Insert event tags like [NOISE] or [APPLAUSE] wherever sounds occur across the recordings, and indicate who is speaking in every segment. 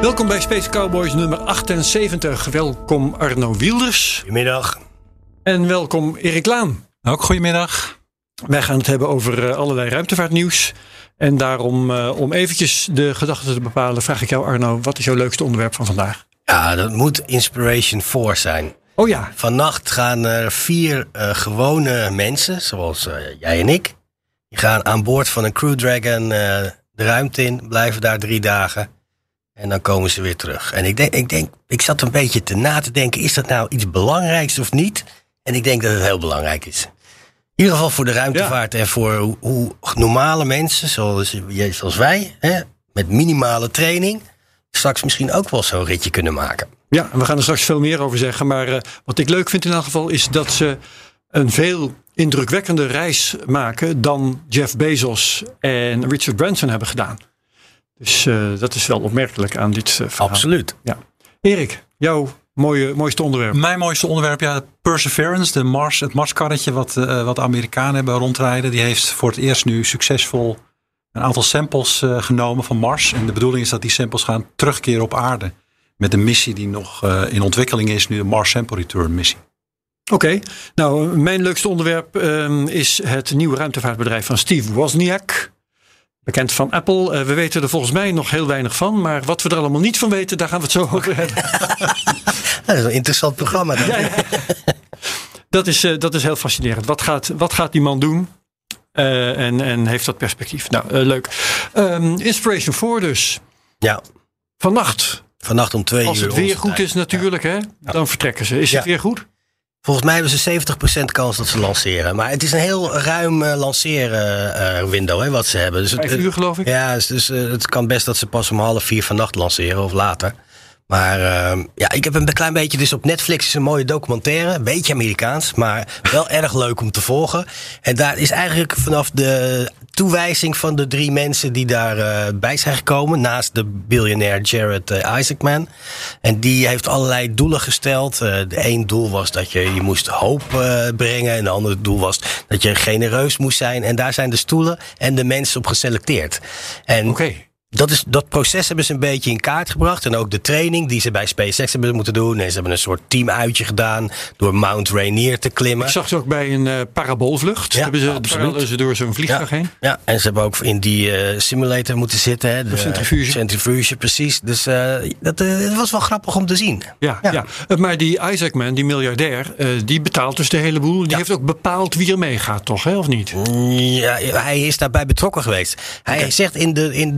Speaker 1: Welkom bij Space Cowboys nummer 78. Welkom Arno Wielders.
Speaker 2: Goedemiddag.
Speaker 1: En welkom Erik Laan.
Speaker 3: Ook goedemiddag.
Speaker 1: Wij gaan het hebben over uh, allerlei ruimtevaartnieuws. En daarom, uh, om eventjes de gedachten te bepalen, vraag ik jou Arno, wat is jouw leukste onderwerp van vandaag?
Speaker 2: Ja, dat moet Inspiration 4 zijn.
Speaker 1: Oh ja.
Speaker 2: Vannacht gaan er vier uh, gewone mensen, zoals uh, jij en ik, die gaan aan boord van een Crew Dragon uh, de ruimte in, blijven daar drie dagen. En dan komen ze weer terug. En ik denk, ik denk, ik zat een beetje te na te denken, is dat nou iets belangrijks of niet? En ik denk dat het heel belangrijk is. In ieder geval voor de ruimtevaart ja. en voor hoe, hoe, normale mensen, zoals, zoals wij, hè, met minimale training, straks misschien ook wel zo'n ritje kunnen maken.
Speaker 1: Ja, we gaan er straks veel meer over zeggen. Maar uh, wat ik leuk vind in elk geval is dat ze een veel indrukwekkende reis maken dan Jeff Bezos en Richard Branson hebben gedaan. Dus uh, dat is wel opmerkelijk aan dit uh, verhaal.
Speaker 2: Absoluut.
Speaker 1: Ja. Erik, jouw mooie, mooiste onderwerp.
Speaker 3: Mijn mooiste onderwerp, ja, Perseverance, de Mars, het Marskarretje wat, uh, wat de Amerikanen hebben rondrijden. Die heeft voor het eerst nu succesvol een aantal samples genomen van Mars. En de bedoeling is dat die samples gaan terugkeren op aarde met een missie die nog uh, in ontwikkeling is, nu de Mars Sample Return missie.
Speaker 1: Oké, okay. nou mijn leukste onderwerp um, is het nieuwe ruimtevaartbedrijf van Steve Wozniak. Bekend van Apple. Uh, we weten er volgens mij nog heel weinig van. Maar wat we er allemaal niet van weten, daar gaan we het zo [LAUGHS] over hebben.
Speaker 2: dat is een interessant programma. Dan.
Speaker 1: Ja, ja. Dat, is, uh, dat is heel fascinerend. Wat gaat, wat gaat die man doen? Uh, en, en heeft dat perspectief? Nou, leuk. Um, Inspiration 4 dus.
Speaker 2: Ja.
Speaker 1: Vannacht
Speaker 2: Vannacht om twee uur.
Speaker 1: Als het weer goed
Speaker 2: tijd.
Speaker 1: is natuurlijk, ja. hè, dan vertrekken ze. Is het weer goed?
Speaker 2: Volgens mij hebben ze 70% kans dat ze lanceren. Maar het is een heel ruim uh, lanceren uh, window hè, wat ze hebben. Dus
Speaker 1: Vijf uur geloof ik?
Speaker 2: Ja, dus, dus uh, het kan best dat ze pas om half vier vannacht lanceren of later. Maar uh, ja, ik heb een klein beetje, dus op Netflix is een mooie documentaire. Een beetje Amerikaans, maar wel [LAUGHS] erg leuk om te volgen. En daar is eigenlijk vanaf de toewijzing van de drie mensen die daarbij uh, bij zijn gekomen. Naast de biljonair Jared uh, Isaacman. En die heeft allerlei doelen gesteld. Uh, de één doel was dat je, je moest hoop brengen. En de andere doel was dat je genereus moest zijn. En daar zijn de stoelen en de mensen op geselecteerd.
Speaker 1: Okay.
Speaker 2: Dat, is, dat proces hebben ze een beetje in kaart gebracht. En ook de training die ze bij SpaceX hebben moeten doen. En ze hebben een soort teamuitje gedaan door Mount Rainier te klimmen.
Speaker 1: Ik zag ze ook bij een uh, paraboolvlucht. Ja, hebben ze, ze door zo'n vliegtuig
Speaker 2: ja,
Speaker 1: heen.
Speaker 2: Ja, en ze hebben ook in die uh, simulator moeten zitten. Hè,
Speaker 1: de, de centrifuge.
Speaker 2: Centrifuge, precies. Dus uh, dat uh, was wel grappig om te zien.
Speaker 1: Ja, ja. ja. maar die Isaacman, die miljardair, die betaalt dus de hele boel. Die ja. heeft ook bepaald wie er meegaat, toch? Hè, of niet?
Speaker 2: Ja, hij is daarbij betrokken geweest. Hij okay. zegt in de, in de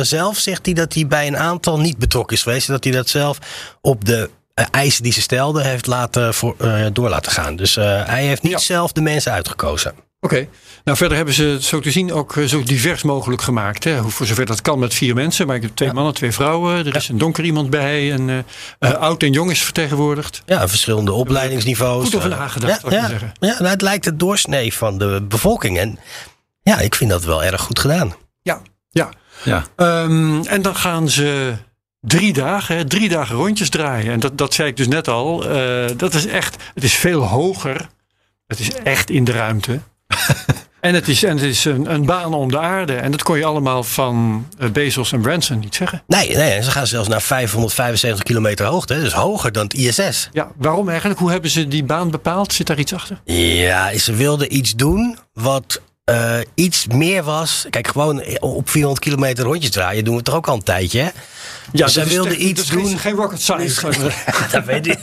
Speaker 2: zelf zegt hij dat hij bij een aantal niet betrokken is geweest. Dat hij dat zelf op de uh, eisen die ze stelden heeft laten voor, uh, door laten gaan. Dus uh, hij heeft niet ja. zelf de mensen uitgekozen.
Speaker 1: Oké. Okay. Nou, verder hebben ze het zo te zien ook zo divers mogelijk gemaakt. Hè? Voor zover dat kan met vier mensen. Maar ik heb twee ja. mannen, twee vrouwen. Er is een donker iemand bij. En oud en jong is vertegenwoordigd.
Speaker 2: Ja, verschillende opleidingsniveaus.
Speaker 1: Goed over nagedacht,
Speaker 2: ja, ja,
Speaker 1: zeggen.
Speaker 2: Ja, nou, het lijkt het doorsnee van de bevolking. En ja, ik vind dat wel erg goed gedaan.
Speaker 1: Ja, ja. Ja. Um, en dan gaan ze drie dagen, hè, drie dagen rondjes draaien. En dat, dat zei ik dus net al. Uh, dat is echt, het is veel hoger. Het is echt in de ruimte. [LAUGHS] en het is, en het is een, een, baan om de aarde. En dat kon je allemaal van uh, Bezos en Branson niet zeggen.
Speaker 2: Nee, nee, ze gaan zelfs naar 575 kilometer hoogte. Dus hoger dan het ISS.
Speaker 1: Ja, waarom eigenlijk? Hoe hebben ze die baan bepaald? Zit daar iets achter?
Speaker 2: Ja, ze wilden iets doen wat uh, iets meer was. Kijk, gewoon op 400 kilometer rondjes draaien doen we toch ook al een tijdje. Hè?
Speaker 1: Ja,
Speaker 2: dus zij wilde
Speaker 1: echt,
Speaker 2: iets doen.
Speaker 1: Geen rocket science. [LAUGHS]
Speaker 2: dat, weet ik.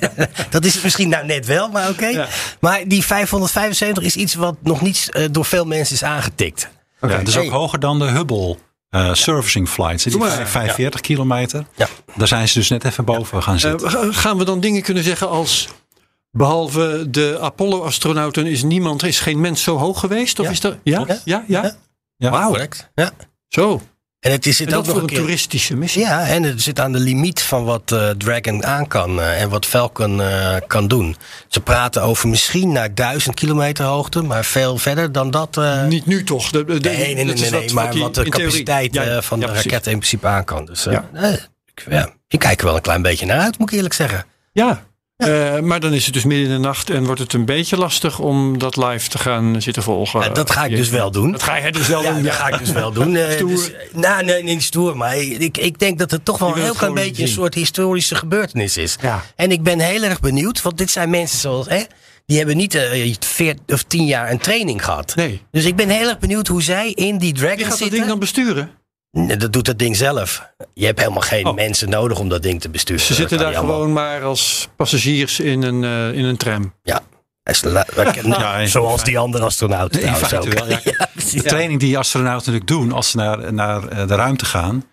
Speaker 2: dat is het misschien nou net wel, maar oké. Okay. Ja. Maar die 575 is iets wat nog niet uh, door veel mensen is aangetikt.
Speaker 3: Okay. Ja, is ook hoger dan de Hubble. Uh, servicing flights, die 45 ja. kilometer.
Speaker 2: Ja.
Speaker 3: Daar zijn ze dus net even boven gaan zitten.
Speaker 1: gaan we dan dingen kunnen zeggen als Behalve de Apollo-astronauten is niemand, is geen mens zo hoog geweest? Of
Speaker 2: ja.
Speaker 1: is dat? Ja, ja, ja. ja?
Speaker 2: ja. Wauw. Correct. Ja.
Speaker 1: Zo.
Speaker 2: En het is
Speaker 1: En
Speaker 2: ook
Speaker 1: dat
Speaker 2: nog
Speaker 1: voor
Speaker 2: een
Speaker 1: toeristische missie.
Speaker 2: Ja, en het zit aan de limiet van wat eh, Dragon aan kan eh, en wat Falcon eh, kan doen. Ze praten over misschien naar 1000 kilometer hoogte, maar veel verder dan dat.
Speaker 1: Niet nu toch. De, de-
Speaker 2: nee, nee, nee, nee,
Speaker 1: wat-
Speaker 2: maar
Speaker 1: die
Speaker 2: wat de capaciteit
Speaker 1: Ja,
Speaker 2: van
Speaker 1: ja,
Speaker 2: de raket in principe aan kan. Dus
Speaker 1: Ja.
Speaker 2: ik, ja, je kijkt er wel een klein beetje naar uit, moet ik eerlijk zeggen.
Speaker 1: Ja. Eh, maar dan is het dus midden in de nacht en wordt het een beetje lastig om dat live te gaan zitten volgen.
Speaker 2: Ja, dat ga ik dus wel doen.
Speaker 1: Dat ga je dus wel
Speaker 2: Ja,
Speaker 1: doen.
Speaker 2: dat ga ik dus wel doen. [LAUGHS] Eh,
Speaker 1: Stoer.
Speaker 2: dus, nou, nee, niet stoer, maar ik, ik denk dat het toch wel
Speaker 1: Je
Speaker 2: een heel klein beetje een soort historische gebeurtenis is.
Speaker 1: Ja.
Speaker 2: En ik ben heel erg benieuwd, want dit zijn mensen zoals, hè, die hebben niet eh, veert of tien jaar een training gehad.
Speaker 1: Nee.
Speaker 2: Dus ik ben heel erg benieuwd hoe zij in die Dragon
Speaker 1: Wie gaat dat
Speaker 2: zitten.
Speaker 1: ding dan besturen?
Speaker 2: Nee, dat doet dat ding zelf. Je hebt helemaal geen
Speaker 1: Oh.
Speaker 2: mensen nodig om dat ding te besturen.
Speaker 1: Ze zitten daar gewoon maar als passagiers in een, eh, in een tram.
Speaker 2: Ja. [LAUGHS]
Speaker 3: Ja,
Speaker 2: Zoals die andere astronauten
Speaker 3: In
Speaker 2: trouwens
Speaker 3: feite
Speaker 2: ook.
Speaker 3: wel, [LAUGHS] ja.
Speaker 2: precies.
Speaker 3: De training die astronauten natuurlijk doen als ze naar, naar eh, de ruimte gaan,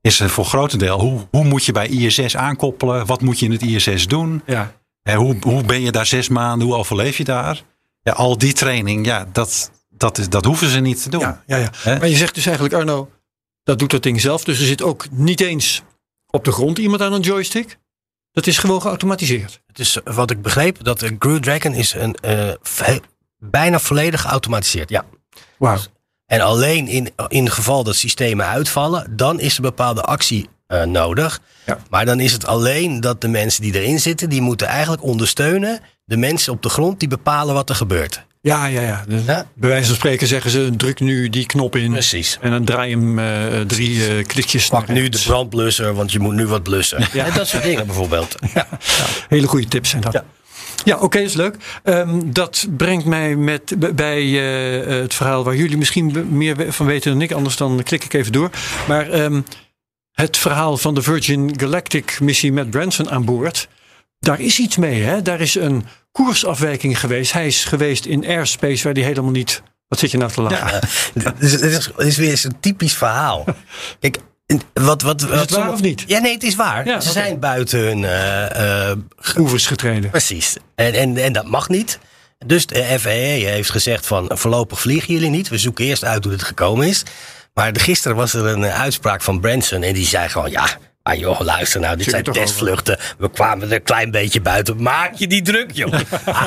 Speaker 3: is voor grotendeel hoe, hoe moet je bij ISS aankoppelen? Wat moet je in het ISS doen?
Speaker 1: Ja.
Speaker 3: En hoe, hoe ben je daar zes maanden? Hoe overleef je daar? Ja, al die training, ja, dat, dat, is, dat hoeven ze niet te doen.
Speaker 1: Ja, ja? Maar je zegt dus eigenlijk, Arno, dat doet dat ding zelf. Dus er zit ook niet eens op de grond iemand aan een joystick. Dat is gewoon geautomatiseerd.
Speaker 2: Het is wat ik begreep, dat de Crew Dragon is een, eh, bijna volledig geautomatiseerd. Ja.
Speaker 1: Wauw.
Speaker 2: En alleen in, in het geval dat systemen uitvallen, dan is er bepaalde actie eh, nodig.
Speaker 1: Ja.
Speaker 2: Maar dan is het alleen dat de mensen die erin zitten, die moeten eigenlijk ondersteunen de mensen op de grond die bepalen wat er gebeurt.
Speaker 1: Ja, ja, ja. Dus
Speaker 2: Ja.
Speaker 1: Bij wijze van spreken zeggen ze, druk nu die knop in.
Speaker 2: Precies.
Speaker 1: En dan draai hem eh, drie eh, klikjes
Speaker 2: Pak nu de brandblusser, want je moet nu wat blussen.
Speaker 1: Ja.
Speaker 2: En dat soort dingen bijvoorbeeld. [LAUGHS]
Speaker 1: Hele goede tips zijn dat.
Speaker 2: Ja.
Speaker 1: Ja, oké, is leuk. Ehm, dat brengt mij met, bij eh, het verhaal waar jullie misschien meer van weten dan ik. Anders dan klik ik even door. Maar ehm, het verhaal van de Virgin Galactic missie met Branson aan boord. Daar is iets mee, hè? Daar is een koersafwijking geweest. Hij is geweest in airspace waar hij helemaal niet... Wat zit je nou te lachen?
Speaker 2: Het is, het is, het is weer eens een typisch verhaal. [LAUGHS] Kijk, wat, wat, wat
Speaker 1: het waar of niet?
Speaker 2: Ja, nee, het is waar.
Speaker 1: Ja,
Speaker 2: Ze zijn buiten hun eh, eh,
Speaker 1: Oevers getreden.
Speaker 2: Precies. En, en, en dat mag niet. Dus de FAA heeft gezegd van voorlopig vliegen jullie niet. We zoeken eerst uit hoe het gekomen is. Maar gisteren was er een eh, uitspraak van Branson. En die zei gewoon ja... Maar joh, luister nou, dit zijn testvluchten. We kwamen er een klein beetje buiten. Maak je die druk, joh. [LAUGHS] Ah,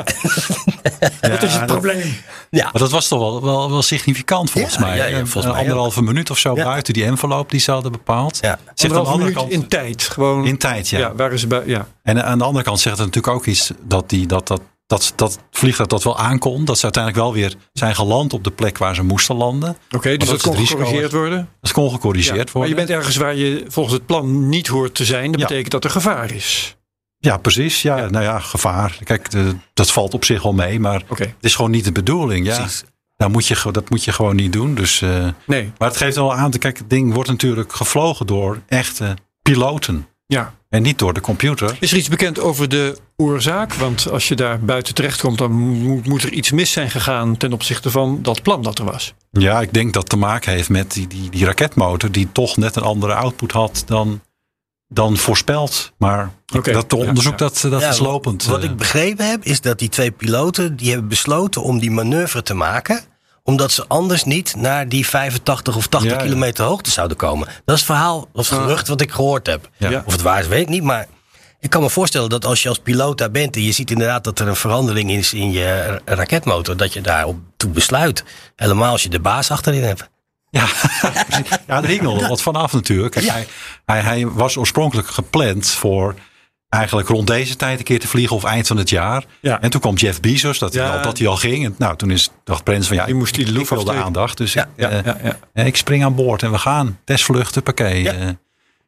Speaker 1: Wat is het probleem?
Speaker 2: ja.
Speaker 3: Maar dat was toch wel, wel, wel significant volgens
Speaker 2: Ja,
Speaker 3: mij.
Speaker 2: ja, volgens
Speaker 3: een
Speaker 2: mij
Speaker 3: anderhalve minuut of zo
Speaker 2: Ja.
Speaker 3: buiten die envelop die ze hadden bepaald.
Speaker 2: Ja.
Speaker 3: Zegt aan de
Speaker 1: Anderhalve
Speaker 3: andere
Speaker 1: minuut
Speaker 3: kant,
Speaker 1: in tijd. Gewoon,
Speaker 3: in tijd, ja.
Speaker 1: ja. waren ze bij, ja.
Speaker 3: En aan de andere kant zegt het natuurlijk ook iets dat die, dat, dat, dat, dat vliegtuig dat wel aankon. Dat ze uiteindelijk wel weer zijn geland op de plek waar ze moesten landen.
Speaker 1: Oké, dus
Speaker 3: dat
Speaker 1: dat
Speaker 3: is
Speaker 1: kon gecorrigeerd worden.
Speaker 3: Dat kon gecorrigeerd
Speaker 1: Ja, Maar
Speaker 3: worden.
Speaker 1: je bent ergens waar je volgens het plan niet hoort te zijn. Dat
Speaker 3: Ja.
Speaker 1: betekent dat er gevaar is.
Speaker 3: Ja, precies. Ja, Nou ja, gevaar. Kijk, de- dat valt op zich wel mee. Maar het is gewoon niet de bedoeling. Ja,
Speaker 2: Precies.
Speaker 3: nou moet je, dat moet je gewoon niet doen. Dus, eh,
Speaker 1: Nee,
Speaker 3: maar het geeft wel aan. Kijk, het ding wordt natuurlijk gevlogen door echte piloten.
Speaker 1: ja.
Speaker 3: En niet door de computer.
Speaker 1: Is er iets bekend over de oorzaak? Want als je daar buiten terechtkomt, dan moet, moet er iets mis zijn gegaan ten opzichte van dat plan dat er was.
Speaker 3: Ja, ik denk dat het te maken heeft met die, die, die raketmotor. Die toch net een andere output had dan, dan voorspeld. Maar
Speaker 1: Oké,
Speaker 3: dat onderzoek
Speaker 1: ja.
Speaker 3: dat, dat
Speaker 2: Ja,
Speaker 3: is lopend.
Speaker 2: Wat
Speaker 3: eh.
Speaker 2: ik begrepen heb, is dat die twee piloten... die hebben besloten om die manoeuvre te maken... omdat ze anders niet naar die 85 of 80
Speaker 3: Ja, ja.
Speaker 2: kilometer hoogte zouden komen. Dat is het verhaal, of het gerucht wat ik gehoord heb.
Speaker 3: Ja.
Speaker 2: Of het waar is, weet ik niet. Maar ik kan me voorstellen dat als je als piloot daar bent... en je ziet inderdaad dat er een verandering is in je ra- raketmotor... dat je daarop toe besluit. Helemaal als je de baas achterin hebt.
Speaker 3: Ja, [LAUGHS] ja, er hing wat vanaf natuurlijk. Kijk,
Speaker 2: Ja.
Speaker 3: hij, hij, hij was oorspronkelijk gepland voor eigenlijk rond deze tijd een keer te vliegen of eind van het jaar.
Speaker 1: Ja.
Speaker 3: En toen kwam Jeff Bezos, dat, hij al, dat hij al ging. En nou, toen is, dacht Prins van ja,
Speaker 1: Die moest die de
Speaker 3: ik wil de aandacht. Dus
Speaker 2: Ja,
Speaker 3: ik,
Speaker 1: Ja,
Speaker 3: eh,
Speaker 1: ja, ja.
Speaker 3: eh, ik spring aan boord en we gaan. Testvluchten, pakket.
Speaker 2: Ja.
Speaker 3: eh,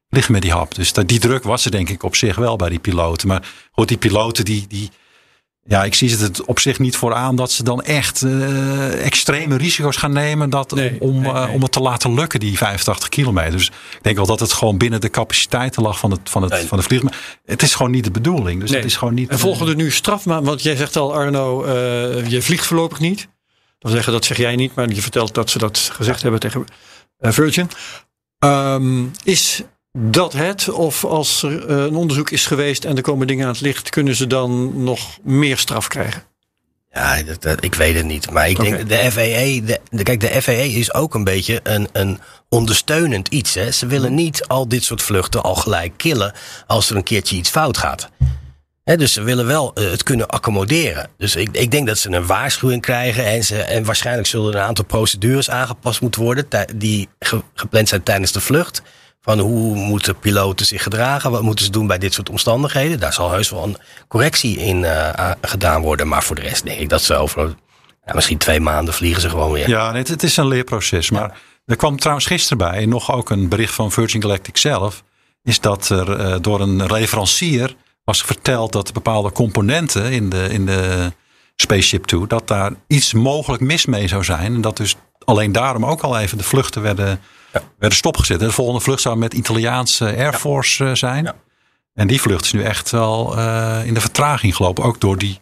Speaker 3: liggen met die hap. Dus dat, die druk was er denk ik op zich wel bij die piloten. Maar goed, die piloten die... die ja, ik zie het op zich niet voor aan dat ze dan echt eh, extreme risico's gaan nemen dat,
Speaker 1: Nee,
Speaker 3: om,
Speaker 1: nee,
Speaker 3: eh, om het te laten lukken, die 85 kilometer. Dus ik denk wel dat het gewoon binnen de capaciteiten lag van het, van het, van de vliegtuig. Het is gewoon niet de bedoeling. Dus het is gewoon niet.
Speaker 1: En volgen er nu strafmaat? Want jij zegt al, Arno, eh, je vliegt voorlopig niet. Dat zeggen, dat zeg jij niet, maar je vertelt dat ze dat gezegd hebben tegen eh, Virgin. Ehm, is dat het? Of als er eh, een onderzoek is geweest en er komen dingen aan het licht, kunnen ze dan nog meer straf krijgen?
Speaker 2: Ja, dat, dat- ik weet het niet. Maar ik denk, de FAA, de, de- kijk, de FAA is ook een beetje een, een ondersteunend iets. Hè. Ze willen niet al dit soort vluchten al gelijk killen als er een keertje iets fout gaat. Hè, dus ze willen wel eh, het kunnen accommoderen. Dus ik, ik denk dat ze een waarschuwing krijgen. En, ze, en waarschijnlijk zullen er een aantal procedures aangepast moeten worden. die ge- gepland zijn tijdens de vlucht. Van hoe moeten piloten zich gedragen? Wat moeten ze doen bij dit soort omstandigheden? Daar zal heus wel een correctie in eh, gedaan worden. Maar voor de rest denk ik dat ze over ja, misschien twee maanden vliegen ze gewoon weer.
Speaker 3: Ja, het, het is een leerproces. Maar er kwam trouwens gisteren bij nog ook een bericht van Virgin Galactic zelf. Is dat er eh, door een leverancier was verteld dat bepaalde componenten in de, in de Spaceship Two, dat daar iets mogelijk mis mee zou zijn. En dat dus alleen daarom ook al even de vluchten werden, werden stopgezet. De volgende vlucht zou met Italiaanse Air Force eh, zijn.
Speaker 2: Ja.
Speaker 3: En die vlucht is nu echt wel eh, in de vertraging gelopen. Ook door die,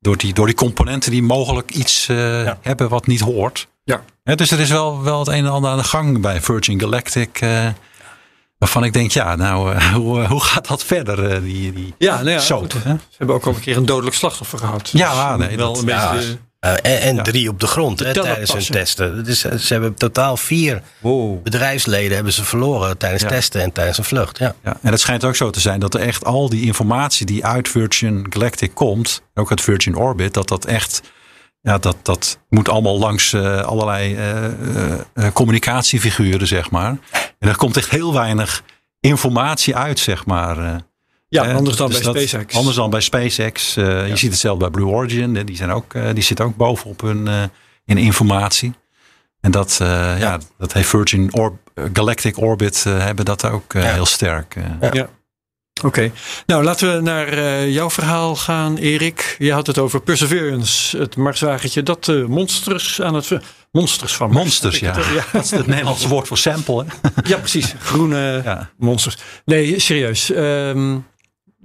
Speaker 3: door die, door die componenten die mogelijk iets eh, hebben wat niet hoort.
Speaker 1: Ja.
Speaker 3: Dus er is wel, wel het een en ander aan de gang bij Virgin Galactic. waarvan ik denk, ja, nou, [LAUGHS] hoe, hoe gaat dat verder? die, die
Speaker 1: Ja, nou ja,
Speaker 3: soap,
Speaker 1: goed.
Speaker 3: hè?
Speaker 1: Ze hebben ook al een keer een dodelijk slachtoffer gehad.
Speaker 3: Ja,
Speaker 1: Dus
Speaker 3: nee,
Speaker 1: wel
Speaker 3: dat-
Speaker 1: een
Speaker 2: ja.
Speaker 1: beetje.
Speaker 2: Eh, en en
Speaker 3: Ja.
Speaker 2: drie op de grond hè, tijdens hun testen. Dus, ze hebben totaal vier bedrijfsleden hebben ze verloren tijdens
Speaker 3: Ja.
Speaker 2: testen en tijdens een vlucht. Ja.
Speaker 3: Ja, en het schijnt ook zo te zijn dat er echt al die informatie die uit Virgin Galactic komt, ook uit Virgin Orbit, dat dat echt, ja, dat, dat moet allemaal langs eh, allerlei eh, eh, eh, communicatiefiguren, zeg maar. En er komt echt heel weinig informatie uit, zeg maar.
Speaker 1: Ja, anders dan
Speaker 3: dus
Speaker 1: bij
Speaker 3: dat-
Speaker 1: SpaceX.
Speaker 3: Anders dan bij SpaceX. Eh, Je ziet hetzelfde bij Blue Origin. Die, zijn ook, eh, die zitten ook bovenop hun eh, in informatie. En dat, eh, ja. dat heeft Virgin Or- eh, Galactic Orbit hebben dat ook
Speaker 2: Ja.
Speaker 3: heel sterk. eh.
Speaker 1: Ja. Oké, nou laten we naar eh, jouw verhaal gaan, Erik. Je had het over Perseverance, het Marswagentje dat eh, monsters aan het monsters van Mars.
Speaker 3: Monsters, ja.
Speaker 1: Het,
Speaker 3: Dat is het Nederlandse woord voor sample. Hè?
Speaker 1: Ja, precies. Groene
Speaker 3: Ja.
Speaker 1: monsters. Nee, serieus. Ehm,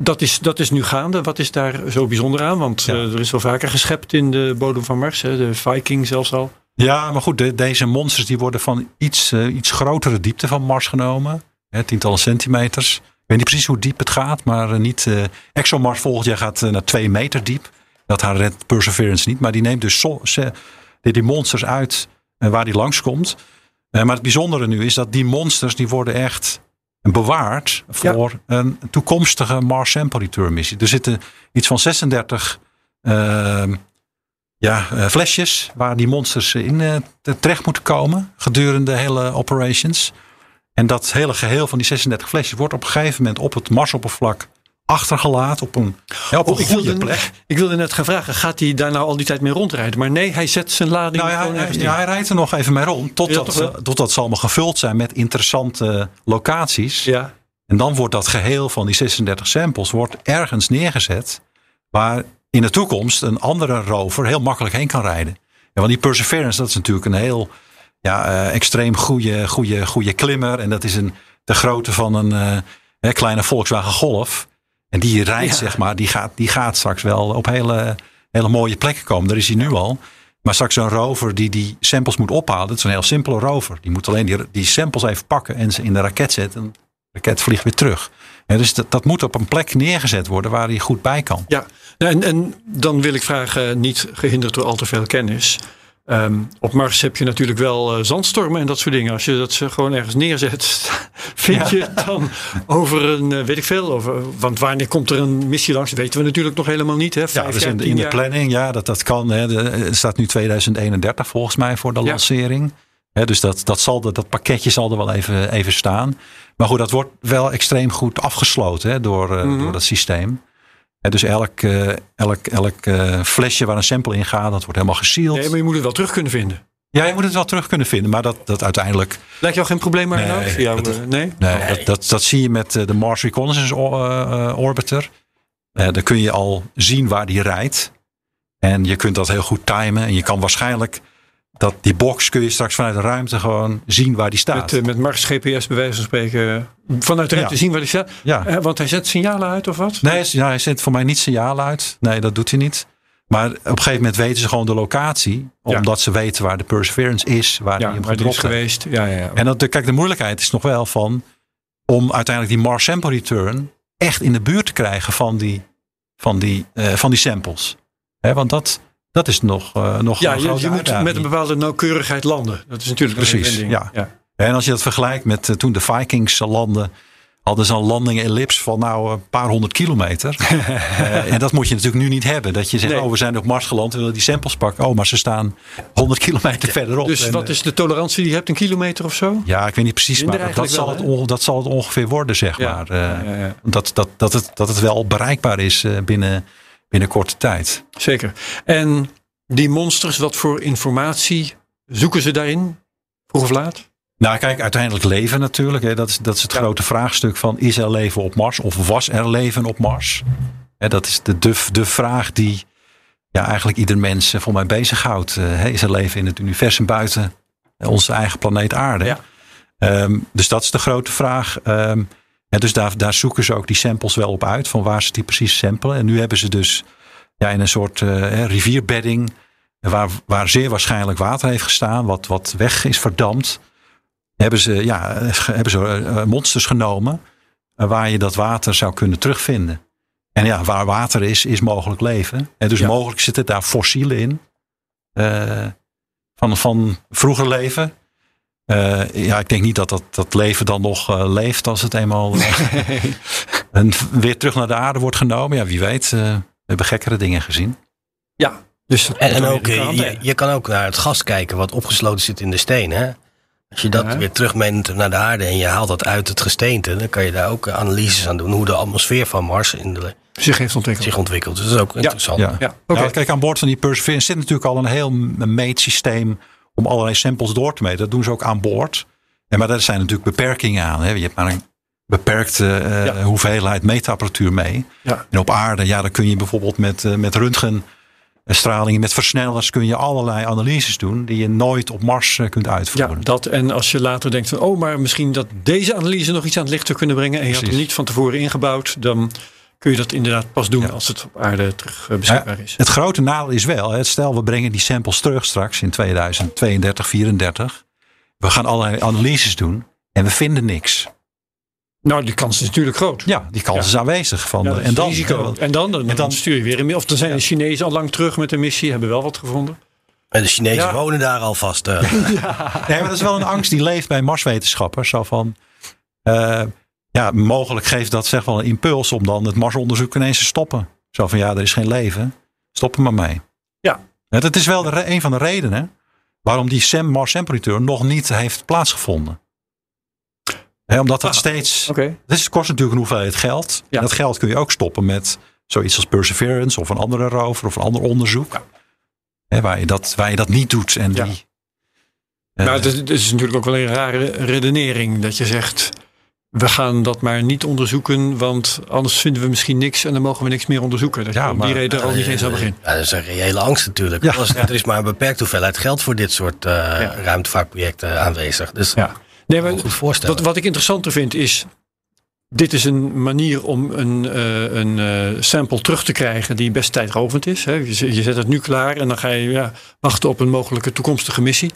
Speaker 1: dat, is, dat is nu gaande. Wat is daar zo bijzonder aan? Want
Speaker 3: Ja.
Speaker 1: eh, er is wel vaker geschept in de bodem van Mars. Hè? De Viking zelfs al.
Speaker 3: Ja, maar goed, de- deze monsters die worden van iets, eh, iets grotere diepte van Mars genomen. Hè, tientallen centimeters. Ik weet niet precies hoe diep het gaat, maar eh, niet. ExoMars volgend jaar gaat naar twee meter diep. Dat haar Perseverance niet, maar die neemt dus die, die monsters uit eh, waar die langskomt. Eh, maar het bijzondere nu is dat die monsters die worden echt bewaard voor een toekomstige Mars Sample Return missie. Er zitten iets van 36 ehm, ja, eh, flesjes waar die monsters in eh, te- terecht moeten komen gedurende de hele operations. En dat hele geheel van die 36 flesjes wordt op een gegeven moment op het Marsoppervlak achtergelaten op een, ja, op een
Speaker 1: Oh, ik,
Speaker 3: goede
Speaker 1: wilde,
Speaker 3: plek.
Speaker 1: ik wilde net gaan vragen, gaat hij daar nou al die tijd mee rondrijden? Maar nee, hij zet zijn lading
Speaker 3: Nou ja,
Speaker 1: gewoon
Speaker 3: hij, ja,
Speaker 1: neer.
Speaker 3: hij rijdt er nog even mee rond.
Speaker 1: Ja,
Speaker 3: Totdat, eh, totdat ze allemaal gevuld zijn met interessante locaties.
Speaker 1: Ja,
Speaker 3: En dan wordt dat geheel van die 36 samples wordt ergens neergezet. Waar in de toekomst een andere rover heel makkelijk heen kan rijden. Ja, want die Perseverance, dat is natuurlijk een heel ja, eh, extreem goede, goede, goede klimmer. En dat is een, de grootte van een eh, kleine Volkswagen Golf. En die rijdt,
Speaker 1: Ja.
Speaker 3: zeg maar, die gaat, die gaat straks wel op hele, hele mooie plekken komen. Daar is hij nu al. Maar straks een rover die die samples moet ophalen. Dat is een heel simpele rover. Die moet alleen die, die samples even pakken en ze in de raket zetten. En de raket vliegt weer terug. Ja, dus dat, dat moet op een plek neergezet worden waar hij goed bij kan.
Speaker 1: ja. Nou, En, en dan wil ik vragen, niet gehinderd door al te veel kennis. Ehm, op Mars heb je natuurlijk wel eh, zandstormen en dat soort dingen. Als je dat ze gewoon ergens neerzet, [LAUGHS] vind je het dan over een, eh, weet ik veel, over, want wanneer komt er een missie langs, weten we natuurlijk nog helemaal niet. Hè?
Speaker 3: Ja,
Speaker 1: Vijf
Speaker 3: dus
Speaker 1: jaar,
Speaker 3: in, de- in planning, ja, dat, dat kan. Hè. Er staat nu 2031 volgens mij voor de
Speaker 1: Ja.
Speaker 3: lancering. Hè, dus dat, dat, zal, dat, dat pakketje zal er wel even, even staan. Maar goed, dat wordt wel extreem goed afgesloten hè, door, eh,
Speaker 1: Mhm.
Speaker 3: door dat systeem. Dus elk, eh, elk, elk eh, flesje waar een sample in gaat, dat wordt helemaal gesealed.
Speaker 1: Nee, maar je moet het wel terug kunnen vinden.
Speaker 3: Ja, je moet het wel terug kunnen vinden. Maar dat, dat uiteindelijk
Speaker 1: Lijkt jou geen probleem, maar
Speaker 3: Nee,
Speaker 1: jou,
Speaker 3: dat-
Speaker 1: nee?
Speaker 3: Nee, Dat, dat, dat zie je met eh, de Mars Reconnaissance Orbiter. Daar kun je al zien waar die rijdt. En je kunt dat heel goed timen. En je kan waarschijnlijk dat die box kun je straks vanuit de ruimte gewoon zien waar die staat.
Speaker 1: Met, eh, met Mars GPS bij wijze van spreken vanuit de ruimte
Speaker 3: Ja.
Speaker 1: zien waar hij staat.
Speaker 3: ja.
Speaker 1: Eh, want hij zet signalen uit of wat?
Speaker 3: Nee, ja, hij zet voor mij niet signaal uit. Nee, dat doet hij niet. Maar op een gegeven moment weten ze gewoon de locatie.
Speaker 1: Ja.
Speaker 3: Omdat ze weten waar de Perseverance is. Waar
Speaker 1: Ja,
Speaker 3: die hem
Speaker 1: die is
Speaker 3: gedropt
Speaker 1: geweest. Ja, ja, ja.
Speaker 3: En dat, kijk, de moeilijkheid is nog wel van om uiteindelijk die Mars sample return echt in de buurt te krijgen van die, van die, eh, van die samples. Want dat, Dat is nog, uh, nog
Speaker 1: ja, je, je moet met een bepaalde nauwkeurigheid landen. Dat is natuurlijk
Speaker 3: precies. Ja. ja. En als je dat vergelijkt met uh, toen de Vikings landen hadden ze een landing ellips van nou een paar honderd kilometer. uh, [LAUGHS] en dat moet je natuurlijk nu niet hebben. Dat je zegt, nee. oh we zijn op Mars geland, we willen die samples pakken. Oh, maar ze staan 100 kilometer ja, verderop.
Speaker 1: Dus
Speaker 3: en,
Speaker 1: wat is de tolerantie die je hebt? Een kilometer of zo?
Speaker 3: Ja, ik weet niet precies, Minder maar dat zal, wel, het dat zal het ongeveer worden, zeg ja. maar. Uh, ja, dat, dat, dat, het, dat het wel bereikbaar is binnen, binnen korte tijd.
Speaker 1: Zeker. En die monsters, wat voor informatie zoeken ze daarin? Vroeg of laat?
Speaker 3: Nou, kijk, uiteindelijk leven natuurlijk. Hè. Dat, is, dat is het ja. grote vraagstuk van: is er leven op Mars of was er leven op Mars? Hè, dat is de, de, de vraag die ja, eigenlijk ieder mens voor mij bezighoudt. Uh, is er leven in het universum buiten onze eigen planeet Aarde? Ja. Um, dus dat is de grote vraag. Um, en dus daar, daar zoeken ze ook die samples wel op uit, van waar ze die precies samplen. En nu hebben ze dus ja, in een soort uh, rivierbedding, waar, waar zeer waarschijnlijk water heeft gestaan, wat, wat weg is verdampt hebben ze, ja, hebben ze monsters genomen waar je dat water zou kunnen terugvinden. En ja, waar water is, is mogelijk leven. En dus ja. mogelijk zitten daar fossielen in. Uh, van, van vroeger leven. Uh, ja, ik denk niet dat dat, dat leven dan nog uh, leeft als het eenmaal [LAUGHS] en weer terug naar de aarde wordt genomen. Ja, wie weet. we hebben gekkere dingen gezien.
Speaker 1: Ja,
Speaker 2: dus en, en ook, je, je, kan ook naar het gas kijken wat opgesloten zit in de steen. Hè? Als je dat ja. weer terugmeent naar de aarde en je haalt dat uit het gesteente, dan kan je daar ook analyses aan doen hoe de atmosfeer van Mars in de,
Speaker 1: zich heeft ontwikkeld.
Speaker 2: Zich ontwikkeld. Dus dat is ook interessant.
Speaker 3: Ja, ja. Okay. kijk, aan boord van die Perseverance zit natuurlijk al een heel meetsysteem om allerlei samples door te meten. Dat doen ze ook aan boord. En maar daar zijn natuurlijk beperkingen aan. Hè. Je hebt maar een beperkte uh, ja. hoeveelheid meetapparatuur mee.
Speaker 1: Ja.
Speaker 3: En op aarde, ja, dan kun je bijvoorbeeld met, uh, met röntgen stralingen met versnellers kun je allerlei analyses doen die je nooit op Mars kunt uitvoeren.
Speaker 1: Ja, dat en als je later denkt van oh, maar misschien dat deze analyse nog iets aan het licht zou kunnen brengen en je Precies. had hem niet van tevoren ingebouwd, dan kun je dat inderdaad pas doen ja. als het op aarde terug beschikbaar is.
Speaker 3: Ja, het grote nadeel is wel, stel we brengen die samples terug straks in 2032, 34. We gaan allerlei analyses doen en we vinden niks.
Speaker 1: Nou, die kans is natuurlijk groot.
Speaker 3: Ja, die kans ja. is aanwezig. Van,
Speaker 1: ja,
Speaker 3: en, dan,
Speaker 1: risico. en dan, dan, en dan stuur je weer een Of dan zijn de Chinezen al lang terug met een missie, hebben wel wat gevonden.
Speaker 2: En de Chinezen ja. wonen daar alvast. Uh. [LAUGHS]
Speaker 3: ja. Nee, maar dat is wel een angst die leeft bij Marswetenschappers. Zo van, uh, ja, mogelijk geeft dat zeg wel een impuls om dan het Marsonderzoek ineens te stoppen. Zo van, ja, er is geen leven. Stop er maar mee.
Speaker 1: Ja.
Speaker 3: Dat is wel de, een van de redenen waarom die Sam Mars Sample nog niet heeft plaatsgevonden. He, omdat dat ah, steeds.
Speaker 1: Okay.
Speaker 3: Het kost natuurlijk een hoeveelheid geld. Ja. En dat geld kun je ook stoppen met zoiets als Perseverance of een andere rover of een ander onderzoek. Ja. He, waar, je dat, waar je dat niet doet. En
Speaker 1: ja.
Speaker 3: die,
Speaker 1: uh, nou, het is natuurlijk ook wel een rare redenering dat je zegt. We gaan dat maar niet onderzoeken, want anders vinden we misschien niks en dan mogen we niks meer onderzoeken. Dat ja, maar, die reden er al niet eens aan begin.
Speaker 2: Ja, dat is een reële angst natuurlijk. Ja. Er is maar een beperkt hoeveelheid geld voor dit soort uh, ja. ruimtevaartprojecten aanwezig. Dus
Speaker 1: ja. Nee, maar wat, wat ik interessanter vind is. Dit is een manier om een, uh, een uh, sample terug te krijgen die best tijdrovend is. Hè. Je, je, zet het nu klaar en dan ga je ja, wachten op een mogelijke toekomstige missie.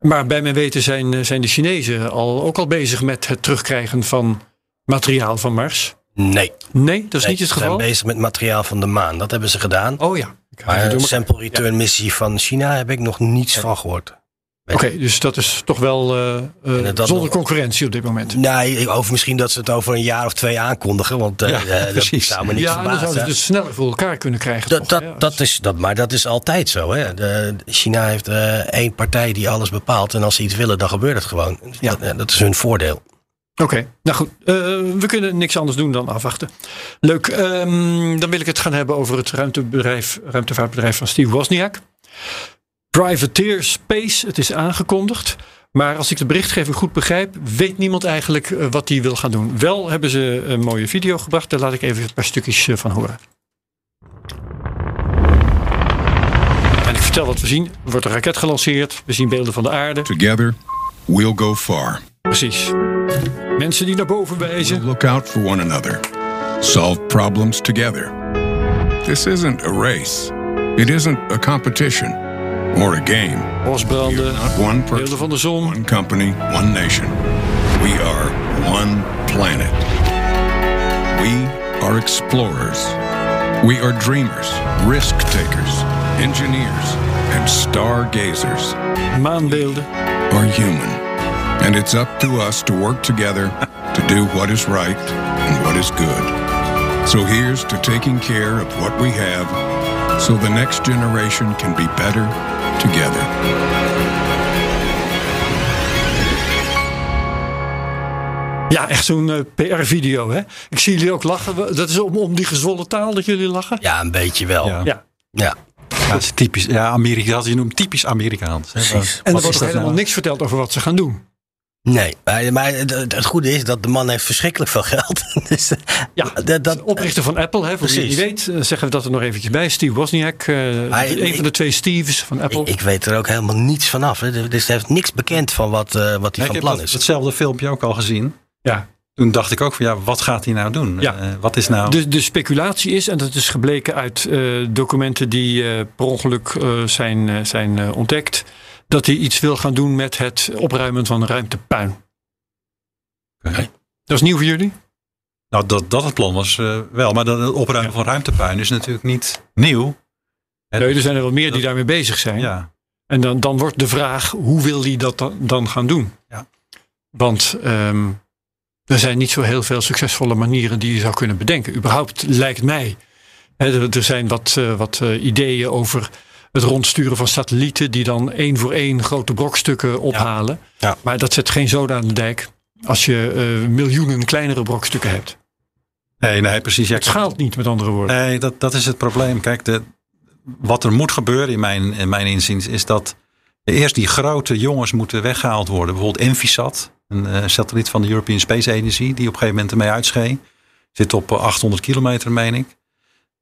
Speaker 1: Maar bij mijn weten zijn, zijn de Chinezen al, ook al bezig met het terugkrijgen van materiaal van Mars.
Speaker 2: Nee.
Speaker 1: Nee, dat is nee, niet het geval.
Speaker 2: Ze zijn bezig met materiaal van de maan. Dat hebben ze gedaan.
Speaker 1: Oh ja.
Speaker 2: Maar een sample return missie van China heb ik nog niets ja. van gehoord.
Speaker 1: Oké, okay, dus dat is toch wel uh, uh, zonder nog, concurrentie op dit moment.
Speaker 2: Nee, over misschien dat ze het over een jaar of twee aankondigen. Want uh, ja, uh, precies. dat zou me niet
Speaker 1: ja,
Speaker 2: verbazen.
Speaker 1: dan zouden ze dus sneller voor elkaar kunnen krijgen.
Speaker 2: Dat, toch, dat, dat is, dat, maar dat is altijd zo. Hè. De, China heeft één partij die alles bepaalt. En als ze iets willen, dan gebeurt het gewoon. Ja. Dat, dat is hun voordeel.
Speaker 1: Oké, okay. nou goed. we kunnen niks anders doen dan afwachten. Leuk. Um, dan wil ik het gaan hebben over het ruimtebedrijf, ruimtevaartbedrijf van Steve Wozniak. Privateer Space, het is aangekondigd. Maar als ik de berichtgeving goed begrijp, weet niemand eigenlijk uh, wat die wil gaan doen. Wel hebben ze een mooie video gebracht, daar laat ik even een paar stukjes uh, van horen. En ik vertel wat we zien. Er wordt een raket gelanceerd, we zien beelden van de aarde.
Speaker 4: Together, we'll go far.
Speaker 1: Precies. Mensen die naar boven wijzen.
Speaker 4: We'll look out for one another. Solve problems together. This isn't a race. It isn't a competition. Or a game.
Speaker 1: Bosbranden,
Speaker 4: one
Speaker 1: beelden van de zon.
Speaker 4: One company, one nation. We are one planet. We are explorers. We are dreamers, risk takers, engineers, and stargazers
Speaker 1: Maanbeelden.
Speaker 4: are human. And it's up to us to work together [LAUGHS] to do what is right and what is good. So here's to taking care of what we have so the next generation can be better together.
Speaker 1: Ja, echt zo'n eh, PR-video. hè? Ik zie jullie ook lachen. Dat is om, om die gezwollen taal dat jullie lachen?
Speaker 2: Ja, een beetje wel.
Speaker 3: Ja.
Speaker 2: Ja.
Speaker 1: Ja.
Speaker 3: Ja, het is typisch. Ja, Amerika, dat je noemt typisch Amerikaans. hè.
Speaker 2: Precies.
Speaker 1: En er wordt
Speaker 3: dat
Speaker 1: helemaal
Speaker 3: nou?
Speaker 1: niks verteld over wat ze gaan doen.
Speaker 2: Nee, maar, maar het, goede is dat de man heeft verschrikkelijk veel geld. [LAUGHS] dus, eh,
Speaker 1: Ja,
Speaker 2: dat, dat,
Speaker 1: Oprichter van Apple, hè, voor wie niet weet, eh, zeggen we dat er nog eventjes bij. Steve Wozniak, eh,
Speaker 2: Maar
Speaker 1: een
Speaker 2: ik-
Speaker 1: van de twee Steves van Apple.
Speaker 2: ik, ik weet er ook helemaal niets van af. hè. Dus hij heeft niks bekend van wat, eh, wat hij van
Speaker 3: heb
Speaker 2: plan
Speaker 3: dat,
Speaker 2: is.
Speaker 3: hetzelfde filmpje ook al gezien.
Speaker 1: ja.
Speaker 3: Toen dacht ik ook van ja, wat gaat hij nou doen?
Speaker 1: Ja.
Speaker 3: Eh, wat is nou...
Speaker 1: De, de speculatie is, en dat is gebleken uit eh, documenten die eh, per ongeluk eh, zijn, eh, zijn eh, ontdekt, dat hij iets wil gaan doen met het opruimen van ruimtepuin.
Speaker 3: Oké.
Speaker 1: Dat is nieuw voor jullie?
Speaker 3: Nou, dat, dat het plan was eh, wel. Maar dat het opruimen van ruimtepuin is natuurlijk niet nieuw.
Speaker 1: Nee, er zijn er wel meer die daarmee bezig zijn.
Speaker 3: Ja,
Speaker 1: En dan, dan wordt de vraag, hoe wil hij dat dan, gaan doen?
Speaker 3: Ja.
Speaker 1: Want ehm, er zijn niet zo heel veel succesvolle manieren die je zou kunnen bedenken. Überhaupt lijkt mij. Hè, er, er zijn wat, eh, wat eh, ideeën over het rondsturen van satellieten... die dan één voor één grote brokstukken ophalen.
Speaker 2: Ja.
Speaker 1: Maar dat zet geen zoden aan de dijk als je eh, miljoenen kleinere brokstukken hebt.
Speaker 3: nee, nee, precies. Ja,
Speaker 1: Het schaalt niet, met andere woorden.
Speaker 3: Nee, dat, dat is het probleem. Kijk, de, wat er moet gebeuren in mijn, in mijn inziens is dat eerst die grote jongens moeten weggehaald worden. Bijvoorbeeld Envisat, een eh, satelliet van de European Space Agency, die op een gegeven moment ermee uitschee. Zit op eh, 800 kilometer, meen ik.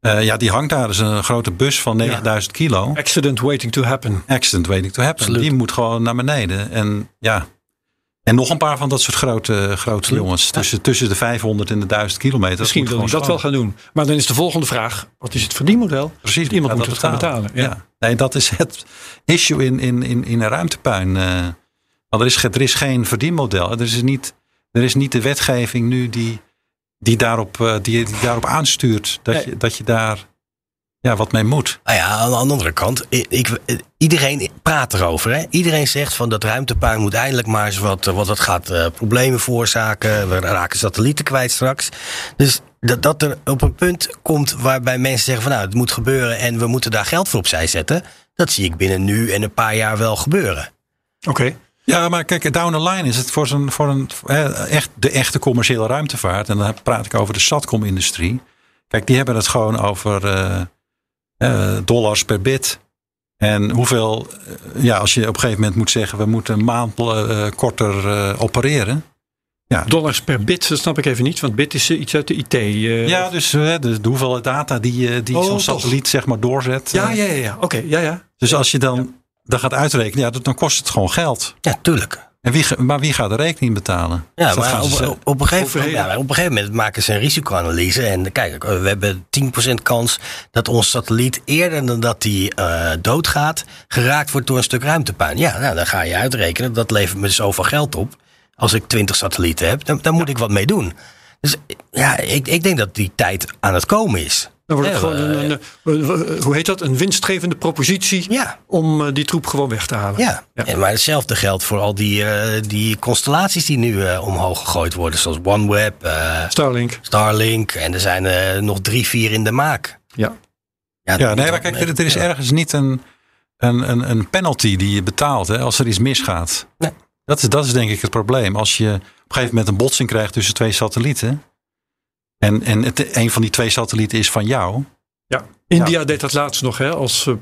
Speaker 3: Eh, ja, die hangt daar. Is een grote bus van 9000 kilo.
Speaker 1: Accident waiting to happen.
Speaker 3: Accident waiting to happen.
Speaker 2: Absoluut.
Speaker 3: Die moet gewoon naar beneden. En ja. En nog een paar van dat soort grote, grote jongens. Tussen, tussen de 500 en de 1000 kilometer.
Speaker 1: Misschien wil hij
Speaker 3: gewoon
Speaker 1: dat wel gaan doen. Maar dan is de volgende vraag, wat is het verdienmodel?
Speaker 3: Precies,
Speaker 1: Iemand moet het
Speaker 3: dat
Speaker 1: gaan betalen. Ja.
Speaker 3: Ja. Nee, dat is het issue in, in, in, in een ruimtepuin. eh. want er is, er is geen verdienmodel. Er is niet, er is niet de wetgeving nu die, die, daarop, eh, die, die daarop aanstuurt. Dat,
Speaker 1: Nee.
Speaker 3: je, dat je daar ja, wat mee moet.
Speaker 2: Nou ja, aan de andere kant, ik, ik- iedereen praat erover. Hè? Iedereen zegt van dat ruimtepuin moet eindelijk maar eens wat, wat dat gaat eh, problemen veroorzaken. We raken satellieten kwijt straks. Dus dat, dat er op een punt komt waarbij mensen zeggen van nou, het moet gebeuren en we moeten daar geld voor opzij zetten. Dat zie ik binnen nu en een paar jaar wel gebeuren.
Speaker 1: Oké.
Speaker 3: Ja, maar kijk, down the line is het voor, zo'n, voor een, echt, de echte commerciële ruimtevaart. En dan praat ik over de Satcom-industrie. Kijk, die hebben het gewoon over eh, eh, dollars per bit. En hoeveel, eh, ja, als je op een gegeven moment moet zeggen, we moeten een maand korter opereren. Ja,
Speaker 1: Dollars per bit, dat snap ik even niet. Want bit is iets uit de IT. eh.
Speaker 3: ja dus eh, de, de hoeveelheid data die, die
Speaker 1: Oh,
Speaker 3: zo'n
Speaker 1: toch.
Speaker 3: satelliet zeg maar doorzet.
Speaker 1: ja, ja, ja. ja. Oké, ja, ja.
Speaker 3: Dus als je dan dat gaat uitrekenen, ja, dan kost het gewoon geld.
Speaker 2: Ja, tuurlijk.
Speaker 3: En wie, maar wie gaat de rekening betalen?
Speaker 2: Ja,
Speaker 3: Dus
Speaker 2: maar op,
Speaker 3: ze zelf-
Speaker 2: op, op een gegeven,
Speaker 1: Overheden.
Speaker 2: ja, op een gegeven moment maken ze een risicoanalyse. En kijk, we hebben 10% kans dat ons satelliet eerder dan dat die eh, doodgaat, geraakt wordt door een stuk ruimtepuin. Ja, nou, dan ga je uitrekenen, dat levert me zoveel geld op. Als ik 20 satellieten heb, dan, dan moet ik wat mee doen. Dus ja, ik, ik denk dat die tijd aan het komen is.
Speaker 1: Dan wordt het
Speaker 2: Ja,
Speaker 1: gewoon een, een, hoe heet dat? Een winstgevende propositie
Speaker 2: Ja.
Speaker 1: om eh, die troep gewoon weg te halen.
Speaker 2: Ja,
Speaker 1: Ja.
Speaker 2: En maar hetzelfde geldt voor al die, eh, die constellaties die nu eh, omhoog gegooid worden. Zoals OneWeb, eh,
Speaker 1: Starlink.
Speaker 2: Starlink. En er zijn eh, nog drie, vier in de maak.
Speaker 1: Ja.
Speaker 3: Ja,
Speaker 2: dat
Speaker 3: nee, maar kijk, er, er is
Speaker 2: Ja.
Speaker 3: ergens niet een, een, een, een penalty die je betaalt hè, als er iets misgaat.
Speaker 2: Nee.
Speaker 3: Dat, is, dat is denk ik het probleem. Als je op een gegeven moment een botsing krijgt tussen twee satellieten. En, en het, een van die twee satellieten is van jou.
Speaker 1: ja. India deed dat laatst nog hè, als eh,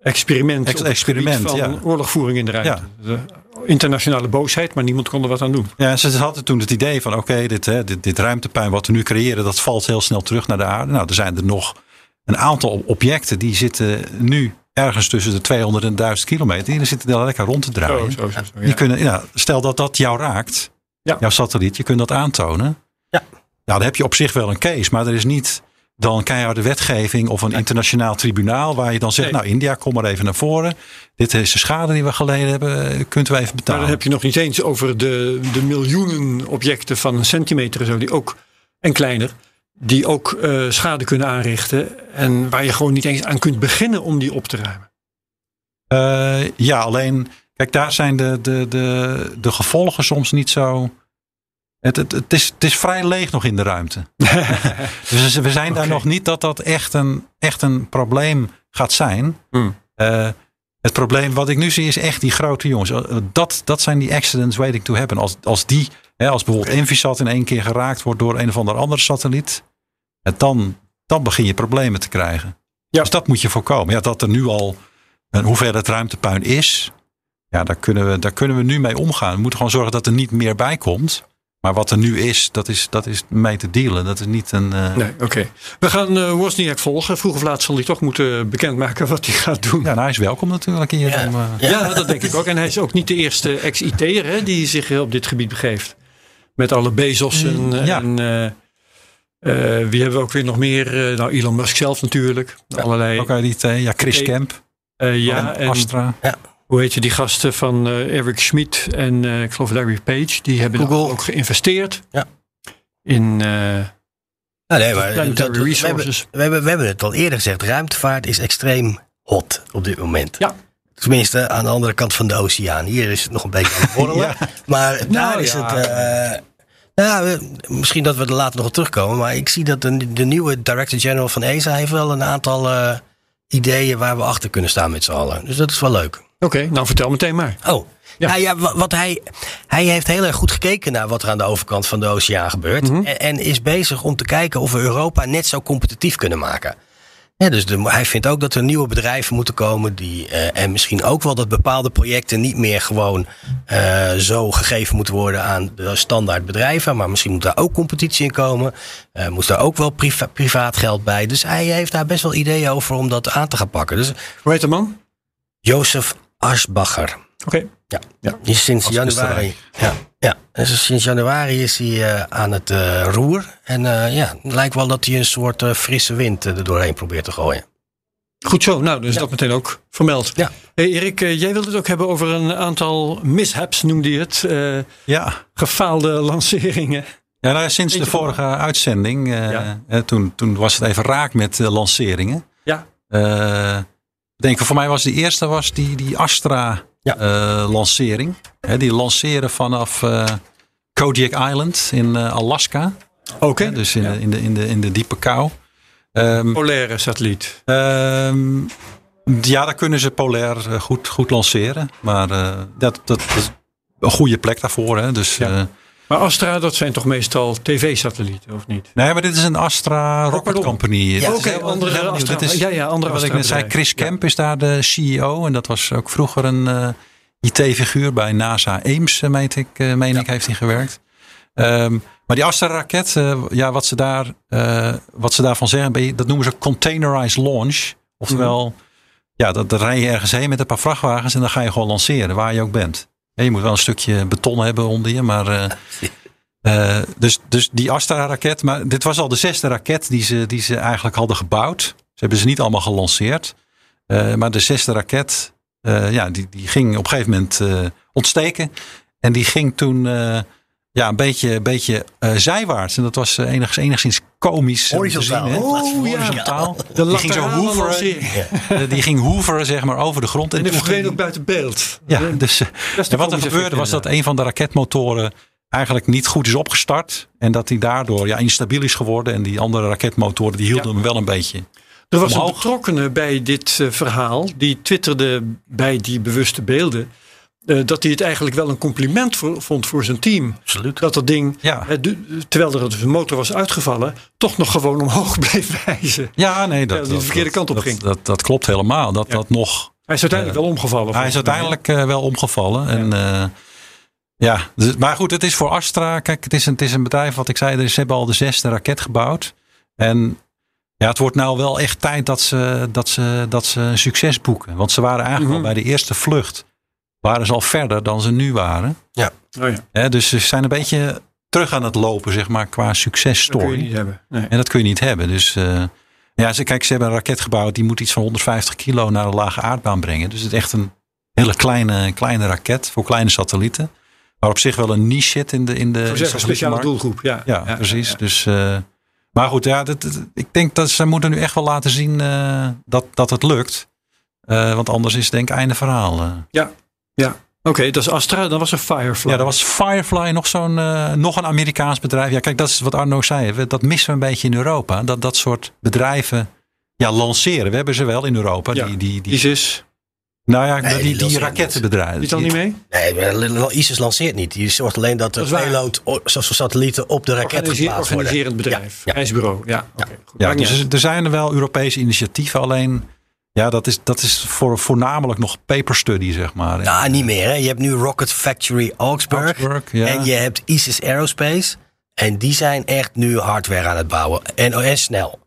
Speaker 1: experiment.
Speaker 3: Ex-
Speaker 1: op het
Speaker 3: experiment,
Speaker 1: gebied van
Speaker 3: ja.
Speaker 1: oorlogvoering in de ruimte. De internationale boosheid, maar niemand kon er wat aan doen.
Speaker 3: Ja, ze hadden toen het idee van oké, dit, hè, dit, dit ruimtepuin wat we nu creëren, dat valt heel snel terug naar de aarde. Nou, er zijn er nog een aantal objecten die zitten nu ergens tussen de 200 en 1000 kilometer. Die zitten daar lekker rond te draaien.
Speaker 1: Zo, zo, zo, zo, ja.
Speaker 3: Die kunnen, ja, stel dat dat jou raakt,
Speaker 1: Ja.
Speaker 3: jouw satelliet, je kunt dat aantonen.
Speaker 2: Ja.
Speaker 3: Nou, dan heb je op zich wel een case, maar er is niet dan keiharde wetgeving of een internationaal tribunaal waar je dan zegt,
Speaker 1: Nee.
Speaker 3: nou India, kom maar even naar voren. Dit is de schade die we geleden hebben, kunt u even
Speaker 1: Maar
Speaker 3: betalen.
Speaker 1: dan heb je nog niet eens over de, de miljoenen objecten van een centimeter en zo, die ook, en kleiner, die ook eh, schade kunnen aanrichten. En waar je gewoon niet eens aan kunt beginnen om die op te ruimen.
Speaker 3: Uh, ja, alleen, kijk, daar zijn de, de, de, de gevolgen soms niet zo. Het, het, het, is, het is vrij leeg nog in de ruimte. [LAUGHS] dus we zijn daar nog niet dat dat echt een, echt een probleem gaat zijn.
Speaker 1: Hmm.
Speaker 3: Uh, het probleem wat ik nu zie is echt die grote jongens. Dat, dat zijn die accidents waiting to happen. Als, als die, hè, als bijvoorbeeld Envisat in één keer geraakt wordt door een of ander andere satelliet. Dan, dan begin je problemen te krijgen.
Speaker 1: Ja.
Speaker 3: Dus dat moet je voorkomen. Ja, dat er nu al een hoeveelheid ruimtepuin is. Ja, daar kunnen, we, daar kunnen we nu mee omgaan. We moeten gewoon zorgen dat er niet meer bij komt. Maar wat er nu is, dat is, dat is mee te dealen. Dat is niet een. Uh...
Speaker 1: Nee, oké. We gaan uh, Wozniak volgen. Vroeg of laat zal hij toch moeten bekendmaken wat hij gaat doen.
Speaker 3: Ja, nou, hij is welkom natuurlijk hier.
Speaker 2: Ja.
Speaker 3: Om, uh...
Speaker 1: ja. ja. dat denk ik ook. En hij is ook niet de eerste ex-IT'er die zich op dit gebied begeeft. Met alle Bezos en.
Speaker 3: Ja.
Speaker 1: en wie hebben we ook weer nog meer? nou, Elon Musk zelf natuurlijk.
Speaker 3: Ja,
Speaker 1: Allerlei.
Speaker 3: Ook uit IT. Ja, Chris
Speaker 1: Okay.
Speaker 3: Kemp.
Speaker 1: ja,
Speaker 3: en Astra.
Speaker 2: Ja.
Speaker 1: Hoe heet je, die gasten van uh, Eric Schmidt en uh, ik geloof Larry Page, die hebben
Speaker 2: Google.
Speaker 1: ook geïnvesteerd
Speaker 2: Ja.
Speaker 1: in uh,
Speaker 2: Ja, nee, maar dat- we, hebben,
Speaker 1: resources.
Speaker 2: we, hebben, we hebben het al eerder gezegd. Ruimtevaart is extreem hot op dit moment.
Speaker 1: Ja.
Speaker 2: Tenminste, aan de andere kant van de oceaan. Hier is het nog een beetje [LAUGHS] aan het borrelen.
Speaker 3: Ja.
Speaker 2: Maar daar
Speaker 1: Nou,
Speaker 2: is
Speaker 1: ja.
Speaker 2: het... eh, nou, eh, misschien dat we er later nog op terugkomen. Maar ik zie dat de, de nieuwe Director-General van ESA... heeft wel een aantal eh, ideeën waar we achter kunnen staan met z'n allen. Dus dat is wel leuk.
Speaker 1: Oké, nou vertel meteen maar.
Speaker 2: Oh,
Speaker 1: Ja.
Speaker 2: ja. ja, wa- wat hij, hij heeft heel erg goed gekeken naar wat er aan de overkant van de oceaan gebeurt.
Speaker 1: Mhm.
Speaker 2: en, en is bezig om te kijken of we Europa net zo competitief kunnen maken. Ja, dus de, hij vindt ook dat er nieuwe bedrijven moeten komen. Die, eh, en misschien ook wel dat bepaalde projecten niet meer gewoon eh, zo gegeven moeten worden aan de standaard bedrijven. Maar misschien moet daar ook competitie in komen. Eh moet daar ook wel priva- privaat geld bij. Dus hij heeft daar best wel ideeën over om dat aan te gaan pakken. Dus
Speaker 1: Hoe heet de man?
Speaker 2: Jozef Aschbacher.
Speaker 1: Oké.
Speaker 2: Ja,
Speaker 1: Ja.
Speaker 2: Die is sinds
Speaker 3: Als
Speaker 2: januari. Ja, ja. Dus sinds januari is hij eh, aan het eh, roer. En eh, ja, het lijkt wel dat hij een soort eh, frisse wind er doorheen probeert te gooien.
Speaker 1: Goed zo, nou, dus dat meteen ook vermeld.
Speaker 2: Ja.
Speaker 1: Hey Erik, jij wilde het ook hebben over een aantal mishaps, noemde je het. eh,
Speaker 3: Ja.
Speaker 1: gefaalde lanceringen.
Speaker 3: Ja, nou, sinds de
Speaker 1: van-
Speaker 3: vorige uitzending,
Speaker 1: Ja.
Speaker 3: toen, toen was het even raak met lanceringen.
Speaker 1: Ja.
Speaker 3: Eh, ik denk, voor mij was de eerste was die, die Astra
Speaker 2: Ja.
Speaker 3: eh, lancering. Die lanceren vanaf eh, Kodiak Island in eh, Alaska.
Speaker 1: Oké.
Speaker 3: Dus in,
Speaker 1: Ja.
Speaker 3: in, de, in, de, in de diepe kou. Ehm,
Speaker 1: Polaire satelliet.
Speaker 3: Ehm, ja, daar kunnen ze polair goed, goed lanceren. Maar dat, dat, dat is een goede plek daarvoor. Hè? Dus,
Speaker 1: Ja. Maar Astra, dat zijn toch meestal tv-satellieten, of niet?
Speaker 3: nee, maar dit is een Astra Rocket. Company.
Speaker 2: Ja,
Speaker 1: Oké,
Speaker 3: helemaal-
Speaker 1: andere. Astra.
Speaker 3: Is,
Speaker 1: ja, ja, andere
Speaker 3: wat ik net zei. Chris Kemp is daar de CEO. En dat was ook vroeger een eh, IT-figuur bij NASA Ames, eh, meet ik, eh, meen ik, heeft hij gewerkt. Ehm, maar die Astra-raket, eh, ja, wat, ze daar, eh, wat ze daarvan zeggen, dat noemen ze containerized launch. Oftewel,
Speaker 1: Mhm.
Speaker 3: ja, dat, dat rij je ergens heen met een paar vrachtwagens en dan ga je gewoon lanceren, waar je ook bent. Ja, je moet wel een stukje beton hebben onder je, maar... eh, [LAUGHS] eh, dus, dus die Astra-raket, maar dit was al de zesde raket die ze, die ze eigenlijk hadden gebouwd. Ze hebben ze niet allemaal gelanceerd. Eh, maar de zesde raket, ja, die, die ging op een gegeven moment ontsteken. En die ging toen ja, een beetje, een beetje zijwaarts. En dat was enigszins, enigszins komisch. om te
Speaker 2: Horizontaal.
Speaker 3: zien, hè.
Speaker 2: Oh, ja.
Speaker 3: Horizontaal.
Speaker 1: De
Speaker 3: Die ging zo hoeveren. Eh, Die ging hoeveren, zeg maar, over de grond.
Speaker 1: En die
Speaker 3: toen
Speaker 1: verdween
Speaker 3: ging-
Speaker 1: ook buiten beeld.
Speaker 3: ja, dus eh, en wat er gebeurde was dat een van de raketmotoren eigenlijk niet goed is opgestart. En dat hij daardoor ja, instabiel is geworden. En die andere raketmotoren die hielden
Speaker 1: Ja.
Speaker 3: hem wel een beetje.
Speaker 1: Er was een betrokkenen bij dit eh, verhaal. Die twitterde bij die bewuste beelden. Eh, dat hij het eigenlijk wel een compliment voor- vond voor zijn team.
Speaker 2: Absoluut.
Speaker 1: Dat dat ding,
Speaker 3: Ja.
Speaker 1: eh, terwijl er een motor was uitgevallen, toch nog gewoon omhoog [LAUGHS] bleef wijzen.
Speaker 3: Ja, nee, dat,
Speaker 1: Ja, die de verkeerde kant op
Speaker 3: dat,
Speaker 1: ging.
Speaker 3: Dat, dat, klopt helemaal. Dat dat nog.
Speaker 1: Hij is uiteindelijk wel omgevallen.
Speaker 3: Hij is uiteindelijk eh, wel omgevallen. En, eh, ja, dus- maar goed, het is voor Astra. Kijk, het is een, het is een bedrijf wat ik zei. er is- Ze hebben al de zesde raket gebouwd. En ja, het wordt nou wel echt tijd dat ze, dat ze, dat ze een succes boeken. Want ze waren eigenlijk
Speaker 1: Mhm.
Speaker 3: al bij de eerste vlucht. Waren ze al verder dan ze nu waren.
Speaker 1: hè. Oh ja,
Speaker 3: Hè, dus ze zijn een beetje terug aan het lopen, zeg maar, qua
Speaker 1: dat kun je
Speaker 3: successtory.
Speaker 1: niet hebben. Nee.
Speaker 3: En dat kun je niet hebben. Dus eh, ja, ze, kijk, ze hebben een raket gebouwd die moet iets van 150 kilo naar een lage aardbaan brengen. Dus het is echt een hele kleine, kleine raket voor kleine satellieten. Maar op zich wel een niche zit in de, in de
Speaker 1: zeggen, een speciale doelgroep. Ja,
Speaker 3: Ja, precies. Dus, eh, Maar goed, ja, dat, dat- ik denk dat ze moeten nu echt wel laten zien eh, dat, dat het lukt. Eh, want anders is het denk ik einde verhaal.
Speaker 1: Ja, ja. Oké, dat is Astra. Dan was er Firefly.
Speaker 3: Ja, dat was Firefly, nog zo'n eh, nog een Amerikaans bedrijf. Ja, kijk, dat is wat Arno zei. We- Dat missen we een beetje in Europa. Dat dat soort bedrijven ja, lanceren. We hebben ze wel in Europa.
Speaker 1: Ja,
Speaker 3: Die, die, die,
Speaker 1: ISIS.
Speaker 3: nou ja,
Speaker 2: Nee,
Speaker 3: die,
Speaker 2: die
Speaker 3: rakettenbedrijven.
Speaker 1: Die dan niet mee?
Speaker 2: Nee, maar ISIS lanceert niet. Die zorgt alleen dat de
Speaker 1: Dat is
Speaker 2: payload, zoals voor satellieten, op de raket geplaatst worden.
Speaker 1: organiserend bedrijf.
Speaker 2: Ja, ja.
Speaker 1: Reisbureau. Ja, goed.
Speaker 3: Ja, dus er zijn er wel Europese initiatieven. Alleen, ja, dat is, dat is voor, voornamelijk nog paper study, zeg maar.
Speaker 2: Nou, niet meer. Hè. Je hebt nu Rocket Factory Augsburg.
Speaker 3: Augsburg, ja.
Speaker 2: En je hebt ISIS Aerospace. En die zijn echt nu hardware aan het bouwen. En, en snel.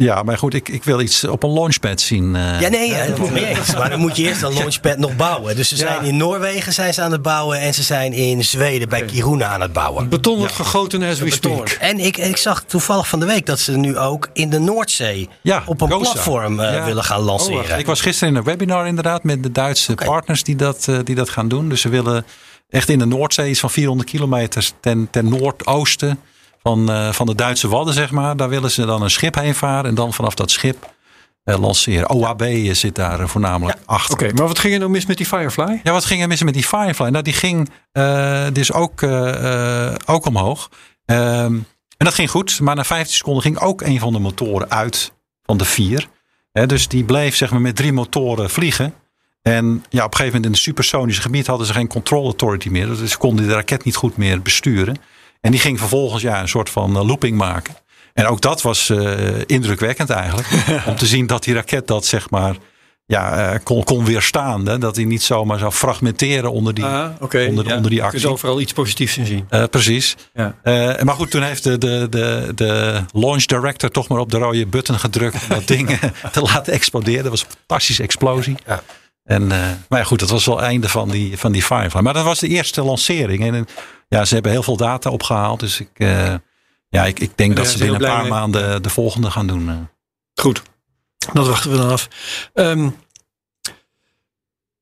Speaker 3: Ja, maar goed, ik, ik wil iets op een launchpad zien. eh.
Speaker 2: Ja, nee, ja, helemaal mee eens. Maar dan moet je eerst een [LAUGHS] launchpad nog bouwen. Dus ze
Speaker 1: Ja.
Speaker 2: zijn in Noorwegen zijn ze aan het bouwen. En ze zijn in Zweden bij Kiruna aan het bouwen.
Speaker 1: Beton wordt gegoten as we speak.
Speaker 2: En ik, ik zag toevallig van de week dat ze nu ook in de Noordzee op een platform eh, willen gaan
Speaker 3: Oh,
Speaker 2: lanceren.
Speaker 3: ik was gisteren in een webinar inderdaad met de Duitse partners die dat, eh, die dat gaan doen. Dus ze willen echt in de Noordzee iets van 400 kilometer ten, ten noordoosten van, eh, van de Duitse Wadden, zeg maar. Daar willen ze dan een schip heen varen en dan vanaf dat schip eh, lanceren. OAB zit daar eh, voornamelijk achter.
Speaker 1: Oké, maar wat ging er nou mis met die Firefly?
Speaker 3: Ja, wat ging er mis met die Firefly? Nou, die ging eh, dus ook, eh, eh, ook omhoog. Ehm, en dat ging goed. Maar na 15 seconden ging ook een van de motoren uit van de vier. Hè, dus die bleef zeg maar met drie motoren vliegen. En ja, op een gegeven moment in het supersonische gebied hadden ze geen control authority meer. Dus ze konden de raket niet goed meer besturen. En die ging vervolgens ja, een soort van eh, looping maken. En ook dat was eh, indrukwekkend eigenlijk. [LAUGHS] om te zien dat die raket dat zeg maar ja, eh, kon, kon weerstaan. Hè? Dat hij niet zomaar zou fragmenteren onder die,
Speaker 1: Ah,
Speaker 3: onder,
Speaker 1: ja.
Speaker 3: onder die
Speaker 1: Je
Speaker 3: actie.
Speaker 1: kunt overal iets positiefs in zien.
Speaker 3: Precies.
Speaker 1: Ja.
Speaker 3: Maar goed, toen heeft de, de, de, de launch director toch maar op de rode button gedrukt om dat ding [LAUGHS] te laten exploderen. Dat was een fantastische explosie.
Speaker 2: Ja.
Speaker 3: En, eh, maar ja, goed, dat was wel het einde van die, van die Firefly. Maar dat was de eerste lancering. En eh, ja, ze hebben heel veel data opgehaald. Dus ik, eh, ja, ik, ik denk
Speaker 1: Ja,
Speaker 3: dat
Speaker 1: ze
Speaker 3: binnen een paar
Speaker 1: mee.
Speaker 3: maanden de volgende gaan doen.
Speaker 1: Goed. Dat wachten we dan af. Ehm,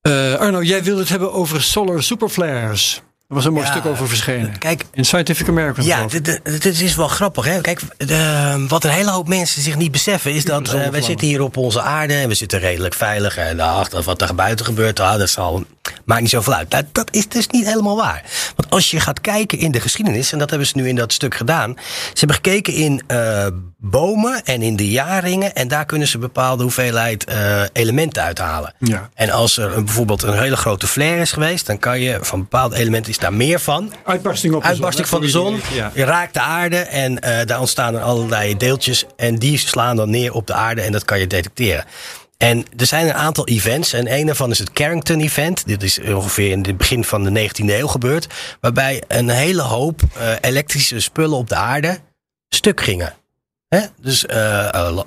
Speaker 1: eh, Arno, jij wilde het hebben over solar superflares. Er was een mooi
Speaker 2: Ja,
Speaker 1: stuk over verschenen.
Speaker 2: Kijk,
Speaker 1: In Scientific American.
Speaker 2: Ja, dit is wel grappig. Hè? Kijk, de, wat een hele hoop mensen zich niet beseffen is dat eh, wij zitten hier op onze aarde en we zitten redelijk veilig. En ach, dat wat er buiten gebeurt, ah, dat zal, maakt niet zoveel uit. Nou, dat is dus niet helemaal waar. Want als je gaat kijken in de geschiedenis, en dat hebben ze nu in dat stuk gedaan. Ze hebben gekeken in eh, bomen en in de jaarringen. En daar kunnen ze bepaalde hoeveelheid eh, elementen uithalen.
Speaker 1: Ja.
Speaker 2: En als er een, bijvoorbeeld een hele grote flare is geweest, dan kan je van bepaalde elementen is daar meer van.
Speaker 1: Uitbarsting op de
Speaker 2: Uitbarsting
Speaker 1: zon,
Speaker 2: van de zon.
Speaker 1: weet,
Speaker 2: Je raakt de aarde en eh, daar ontstaan er allerlei deeltjes. En die slaan dan neer op de aarde en dat kan je detecteren. En er zijn een aantal events. En een daarvan is het Carrington Event. Dit is ongeveer in het begin van de 19e eeuw gebeurd. Waarbij een hele hoop eh, elektrische spullen op de aarde stuk gingen. Hè? Dus eh, eh,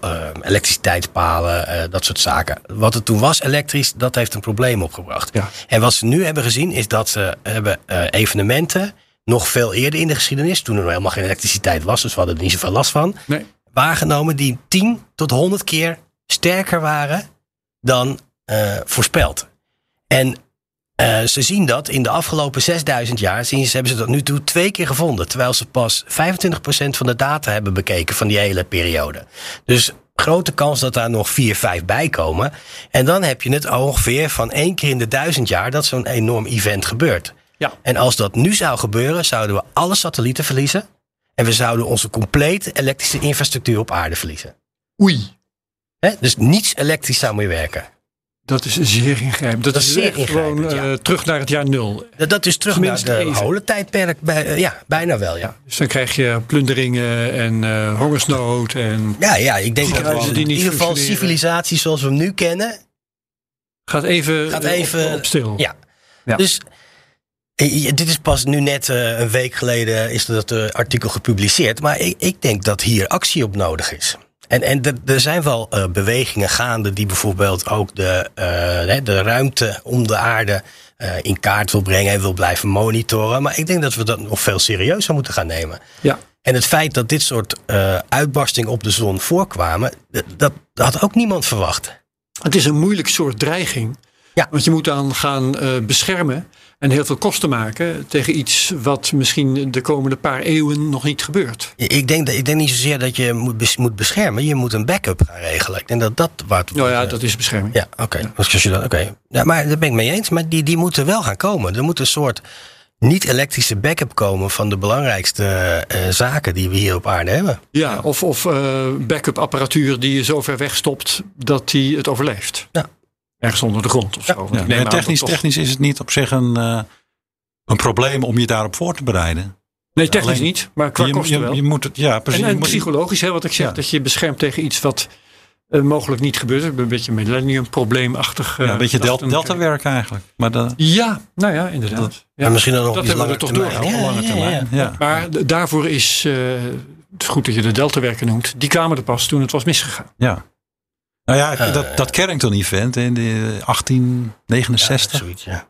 Speaker 2: elektriciteitspalen, dat soort zaken. Wat het toen was elektrisch, dat heeft een probleem opgebracht.
Speaker 1: Ja.
Speaker 2: En wat ze nu hebben gezien, is dat ze hebben evenementen nog veel eerder in de geschiedenis, toen er nog helemaal geen elektriciteit was, dus we hadden er niet zoveel last van,
Speaker 1: Nee.
Speaker 2: waargenomen die 10 tot 100 keer sterker waren dan eh, voorspeld. En eh, ze zien dat in de afgelopen 6000 jaar, zien ze, hebben ze dat nu toe twee keer gevonden. Terwijl ze pas 25% van de data hebben bekeken van die hele periode. Dus grote kans dat daar nog 4, 5 bij komen. En dan heb je het ongeveer van één keer in de duizend jaar dat zo'n enorm event gebeurt.
Speaker 1: Ja.
Speaker 2: En als dat nu zou gebeuren, zouden we alle satellieten verliezen. En we zouden onze complete elektrische infrastructuur op aarde verliezen.
Speaker 1: Oei.
Speaker 2: Hè? Dus niets elektrisch zou meer werken.
Speaker 1: Dat is zeer ingrijpend. Dat,
Speaker 2: Dat
Speaker 1: is
Speaker 2: is zeer
Speaker 1: echt gewoon
Speaker 2: ja.
Speaker 1: eh, terug naar het jaar nul.
Speaker 2: Dat, dat is terug
Speaker 1: Tenminste
Speaker 2: naar de
Speaker 1: even.
Speaker 2: holentijdperk. Bij, eh, ja, bijna wel, ja.
Speaker 1: Dus dan krijg je plunderingen en eh, hongersnood. En
Speaker 2: Ja, ja, ik denk dat in ieder geval civilisatie zoals we hem nu kennen.
Speaker 1: gaat even,
Speaker 2: Gaat even-
Speaker 1: op, op stil.
Speaker 2: Ja.
Speaker 1: Ja.
Speaker 2: Dus dit is pas nu net eh, een week geleden is dat eh, artikel gepubliceerd. Maar ik, ik denk dat hier actie op nodig is. En, en er- zijn wel eh, bewegingen gaande die bijvoorbeeld ook de, eh, de ruimte om de aarde eh, in kaart wil brengen en wil blijven monitoren. Maar ik denk dat we dat nog veel serieuzer moeten gaan nemen.
Speaker 1: Ja.
Speaker 2: En het feit dat dit soort uitbarstingen op de zon voorkwamen, dat, dat had ook niemand verwacht.
Speaker 1: Het is een moeilijk soort dreiging.
Speaker 2: Ja.
Speaker 1: Want je moet dan gaan beschermen. En heel veel kosten maken tegen iets wat misschien de komende paar eeuwen nog niet gebeurt.
Speaker 2: Ik denk, dat- ik denk niet zozeer dat je moet, moet beschermen. Je moet een backup gaan regelen. Ik denk dat dat waar het
Speaker 1: Nou ja, dat is bescherming.
Speaker 2: Ja, oké. Je dat, oké. Ja, maar daar ben ik mee eens. Maar die, die moeten wel gaan komen. Er moet een soort niet-elektrische backup komen van de belangrijkste eh, zaken die we hier op aarde hebben.
Speaker 1: Ja, of, of eh, backup apparatuur die je zo ver weg stopt dat die het overleeft.
Speaker 2: Ja.
Speaker 1: Ergens onder de grond of zo.
Speaker 3: Ja,
Speaker 1: aan
Speaker 3: technisch,
Speaker 1: dat toch-
Speaker 3: technisch is het niet op zich een, eh, een probleem om je daarop voor te bereiden.
Speaker 1: Nee, technisch
Speaker 3: Alleen-
Speaker 1: niet, maar qua
Speaker 3: je,
Speaker 1: kosten
Speaker 3: je,
Speaker 1: wel.
Speaker 3: je moet het, ja, precies.
Speaker 1: en en psychologisch, hè, wat ik zeg,
Speaker 3: Ja.
Speaker 1: dat je beschermt tegen iets wat eh, mogelijk niet gebeurt. Een beetje millennium probleemachtig.
Speaker 3: ja, een beetje del,
Speaker 1: delta
Speaker 3: delta werk eigenlijk. Maar de,
Speaker 1: Ja, nou ja, inderdaad. Ja.
Speaker 2: En misschien dan nog
Speaker 1: dat
Speaker 2: iets langer
Speaker 1: er toch
Speaker 2: termijn.
Speaker 1: doorgehad,
Speaker 2: Ja,
Speaker 1: lange termijn.
Speaker 2: ja.
Speaker 3: ja,
Speaker 1: Maar daarvoor is eh, het is goed dat je de deltawerken noemt. Die kwamen er pas toen het was misgegaan.
Speaker 3: ja. Nou ja,
Speaker 2: Eh,
Speaker 3: dat, dat Carrington event in de 1869,
Speaker 2: Ja, zoiets, ja.
Speaker 3: ik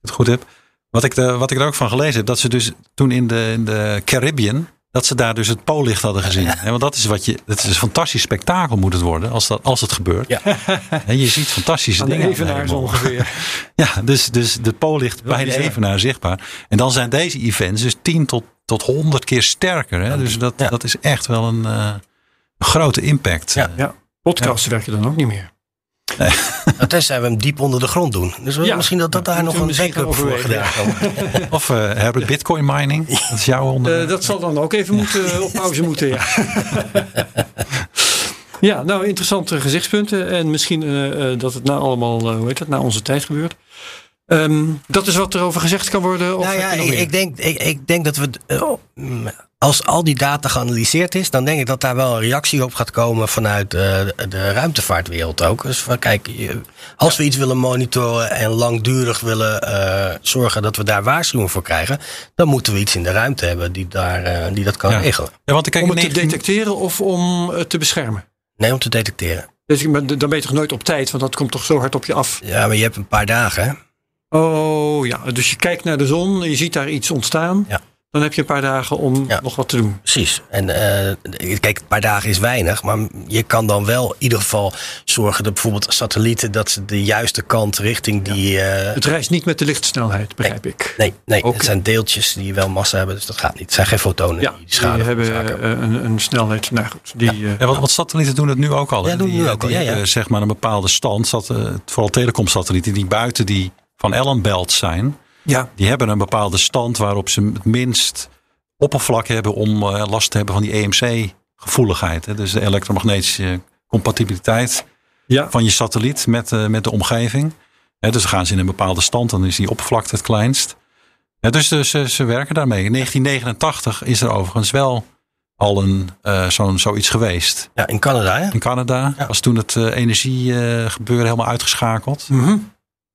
Speaker 3: het goed heb. Wat ik, er, wat ik er ook van gelezen heb, dat ze dus toen in de, in de Caribbean, dat ze daar dus het poollicht hadden gezien. En want dat is wat je, dat is een fantastisch spektakel moet het worden als, dat, als het gebeurt.
Speaker 2: Ja. [LAUGHS]
Speaker 3: En je ziet fantastische
Speaker 1: Aan de
Speaker 3: dingen.
Speaker 1: evenaar zo ongeveer. [LAUGHS]
Speaker 3: Ja, dus, dus de poollicht bij de evenaar zichtbaar. En dan zijn deze events dus 10 tot, tot 100 keer sterker. Hè? Dus dat,
Speaker 2: Ja.
Speaker 3: dat is echt wel een, eh, grote impact.
Speaker 2: Ja.
Speaker 1: Ja, podcasts werken dan ook niet meer. [LAUGHS]
Speaker 2: Nou, Tenzij we hem diep onder de grond doen. Dus we-
Speaker 1: Ja.
Speaker 2: misschien dat dat daar nog
Speaker 1: we
Speaker 2: een backup voor gedaan worden. [LAUGHS]
Speaker 3: Of eh Herbert Bitcoin mining. Dat is jouw onderwerp.
Speaker 1: Eh, dat zal dan ook even moeten, op pauze moeten, ja. [LAUGHS] ja, nou interessante gezichtspunten. En misschien eh, eh, dat het nou allemaal, eh, hoe heet dat, na onze tijd gebeurt. Ehm, dat is wat er over gezegd kan worden. Of
Speaker 2: Nou ja, ik, denk, ik, ik denk dat we. eh, oh, mm, als al die data geanalyseerd is, dan denk ik dat daar wel een reactie op gaat komen vanuit eh, de- ruimtevaartwereld ook. Dus van kijk, als we iets willen monitoren en langdurig willen eh, zorgen dat we daar waarschuwing voor krijgen, dan moeten we iets in de ruimte hebben die, daar, die dat kan
Speaker 3: Ja.
Speaker 2: regelen.
Speaker 3: Ja, want kijk
Speaker 1: om het te
Speaker 3: 19
Speaker 1: detecteren of om het te beschermen?
Speaker 2: Nee, om te detecteren.
Speaker 1: Dus ik ben- dan ben je toch nooit op tijd, want dat komt toch zo hard op je af.
Speaker 2: Ja, maar je hebt een paar dagen.
Speaker 1: Oh ja, dus je kijkt naar de zon, je ziet daar iets ontstaan.
Speaker 2: Ja.
Speaker 1: Dan heb je een paar dagen om
Speaker 2: Ja.
Speaker 1: nog wat te doen.
Speaker 2: Precies. En eh, kijk, een paar dagen is weinig, maar je kan dan wel in ieder geval zorgen dat bijvoorbeeld satellieten dat ze de juiste kant richting die. eh,
Speaker 1: Het reist niet met de lichtsnelheid, begrijp ik.
Speaker 2: nee, nee het zijn deeltjes die wel massa hebben, dus dat gaat niet. Het zijn geen fotonen
Speaker 1: Ja,
Speaker 2: die die
Speaker 1: die
Speaker 2: schade
Speaker 1: hebben eh, een, een snelheid. Nou goed, die,
Speaker 3: Ja, want, want satellieten doen het nu ook al.
Speaker 2: Ja, doen
Speaker 3: die,
Speaker 2: nu ook al,
Speaker 3: die
Speaker 2: ja, ja.
Speaker 3: hebben, zeg maar een bepaalde stand. Zat, eh, vooral telecomsatellieten die buiten die van Allen-belt zijn.
Speaker 1: ja,
Speaker 3: Die hebben een bepaalde stand waarop ze het minst oppervlak hebben om eh, last te hebben van die EMC-gevoeligheid. hè. Dus de elektromagnetische compatibiliteit
Speaker 1: ja.
Speaker 3: van je satelliet met, eh, met de omgeving. Hè, dus dan gaan ze in een bepaalde stand, dan is die oppervlakte het kleinst. Dus dus ze, ze werken daarmee. In 1989 is er overigens wel al een, eh, zo'n, zoiets geweest.
Speaker 2: Ja, in Canada, hè?
Speaker 3: In Canada
Speaker 2: Ja.
Speaker 3: was toen het eh, energiegebeuren helemaal uitgeschakeld.
Speaker 1: Mhm.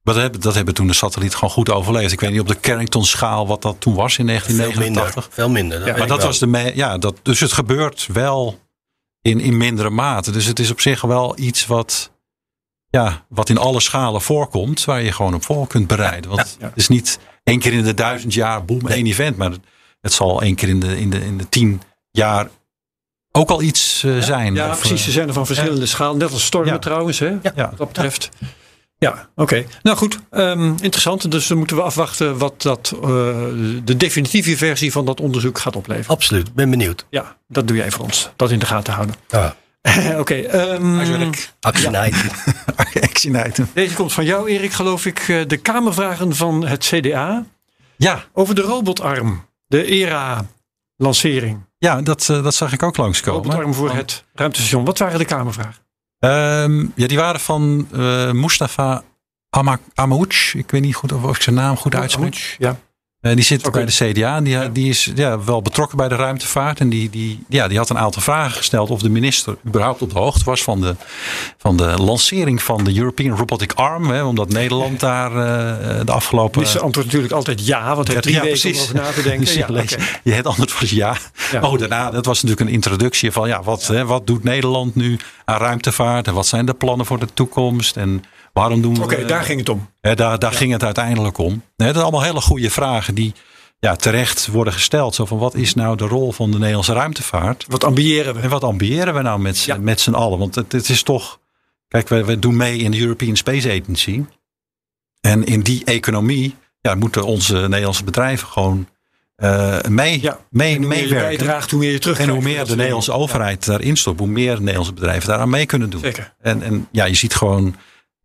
Speaker 3: Maar dat hebben, dat hebben toen de satelliet gewoon goed overleefd. Ik weet niet op de Carrington-schaal wat dat toen was in
Speaker 2: Veel minder.
Speaker 3: 1989.
Speaker 2: Veel minder. dat
Speaker 1: Ja,
Speaker 2: weet
Speaker 3: Maar dat
Speaker 2: wel.
Speaker 3: was de me- ja, dat, dus het gebeurt wel in, in mindere mate. Dus het is op zich wel iets wat, ja, wat in alle schalen voorkomt, waar je gewoon op voor kunt bereiden. Want
Speaker 1: Ja.
Speaker 3: het is niet één keer in de duizend jaar, boem, één event. Maar het zal één keer in de, in de, in de tien jaar ook al iets eh, zijn.
Speaker 1: ja,
Speaker 3: Of,
Speaker 1: precies. Ze
Speaker 3: eh,
Speaker 1: zijn er van verschillende schalen. Net als stormen
Speaker 3: Ja.
Speaker 1: trouwens, hè?
Speaker 3: ja.
Speaker 1: wat dat betreft. Ja, oké. Nou goed, ehm, interessant. Dus dan moeten we afwachten wat dat, eh, de definitieve versie van dat onderzoek gaat opleveren.
Speaker 2: Absoluut, ben benieuwd.
Speaker 1: Ja, dat doe jij voor ons. Dat in de gaten houden.
Speaker 2: Ah, [LAUGHS]
Speaker 1: oké. ehm,
Speaker 2: actie night. [LAUGHS]
Speaker 3: Action item.
Speaker 1: deze komt van jou, Erik, geloof ik. Eh, De Kamervragen van het CDA
Speaker 3: Ja,
Speaker 1: over de robotarm. De ERA-lancering.
Speaker 3: ja dat, eh, dat zag ik ook langskomen.
Speaker 1: Robotarm voor
Speaker 3: Van-
Speaker 1: het ruimtestation. Wat waren de Kamervragen?
Speaker 3: Ehm, ja, die waren van eh, Mustafa Amouch. Ik weet niet goed of ik zijn naam goed uitspreek.
Speaker 1: Ja.
Speaker 3: Eh, die zit bij de CDA. Die, die is ja, wel betrokken bij de ruimtevaart. En die, die, ja, die had een aantal vragen gesteld of de minister überhaupt op de hoogte was van de, van de lancering van de European Robotic Arm. Hè, omdat Nederland daar eh, de afgelopen...
Speaker 1: Ze antwoordt natuurlijk altijd ja, want hij heeft drie
Speaker 3: Ja,
Speaker 1: weken om
Speaker 3: precies.
Speaker 1: over na te [LAUGHS] denken.
Speaker 3: Dus
Speaker 1: Ja,
Speaker 3: je, het antwoord was ja.
Speaker 1: Ja.
Speaker 3: Oh, daarna, dat was natuurlijk een introductie van ja, wat, hè, wat doet Nederland nu aan ruimtevaart? En wat zijn de plannen voor de toekomst? En waarom doen we...
Speaker 1: Oké, daar ging het om.
Speaker 3: Hè, daar daar ging het uiteindelijk om. Hè, dat zijn allemaal hele goede vragen die ja, terecht worden gesteld. Zo van wat is nou de rol van de Nederlandse ruimtevaart?
Speaker 1: Wat ambiëren we?
Speaker 3: En wat ambiëren we nou met,
Speaker 1: Ja.
Speaker 3: met z'n allen? Want het, het is toch. Kijk, wij, wij doen mee in de European Space Agency. En in die economie ja, moeten onze Nederlandse bedrijven gewoon uh, mee,
Speaker 1: ja.
Speaker 3: mee,
Speaker 1: en hoe meer je
Speaker 3: meewerken.
Speaker 1: bijdraagt, hoe meer je terug
Speaker 3: En hoe meer de Nederlandse overheid daarin stopt, hoe meer Nederlandse bedrijven daaraan mee kunnen doen.
Speaker 1: Zeker.
Speaker 3: En, en ja, je ziet gewoon,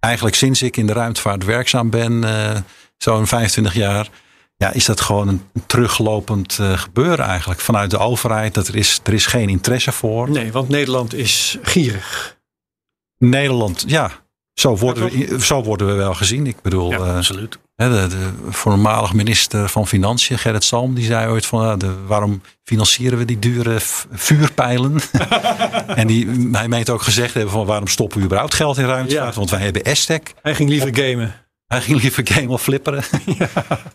Speaker 3: eigenlijk sinds ik in de ruimtevaart werkzaam ben, uh, zo'n 25 jaar, ja, is dat gewoon een teruglopend uh, gebeuren eigenlijk vanuit de overheid. Dat er, is, er is geen interesse voor.
Speaker 1: Nee, want Nederland is gierig.
Speaker 3: Nederland, ja. Zo worden, we, zo worden we wel gezien. Ik bedoel,
Speaker 2: ja,
Speaker 3: uh,
Speaker 2: absoluut.
Speaker 3: De, de, voormalig minister van Financiën, Gerrit Salm, die zei ooit van de, waarom financieren we die dure vuurpijlen? [LAUGHS] en die, hij meent ook gezegd hebben van waarom stoppen we überhaupt geld in ruimtevaart? Ja. Want wij hebben Estec.
Speaker 1: Hij ging liever gamen.
Speaker 3: Hij ging liever gamen of flipperen. [LAUGHS] ja.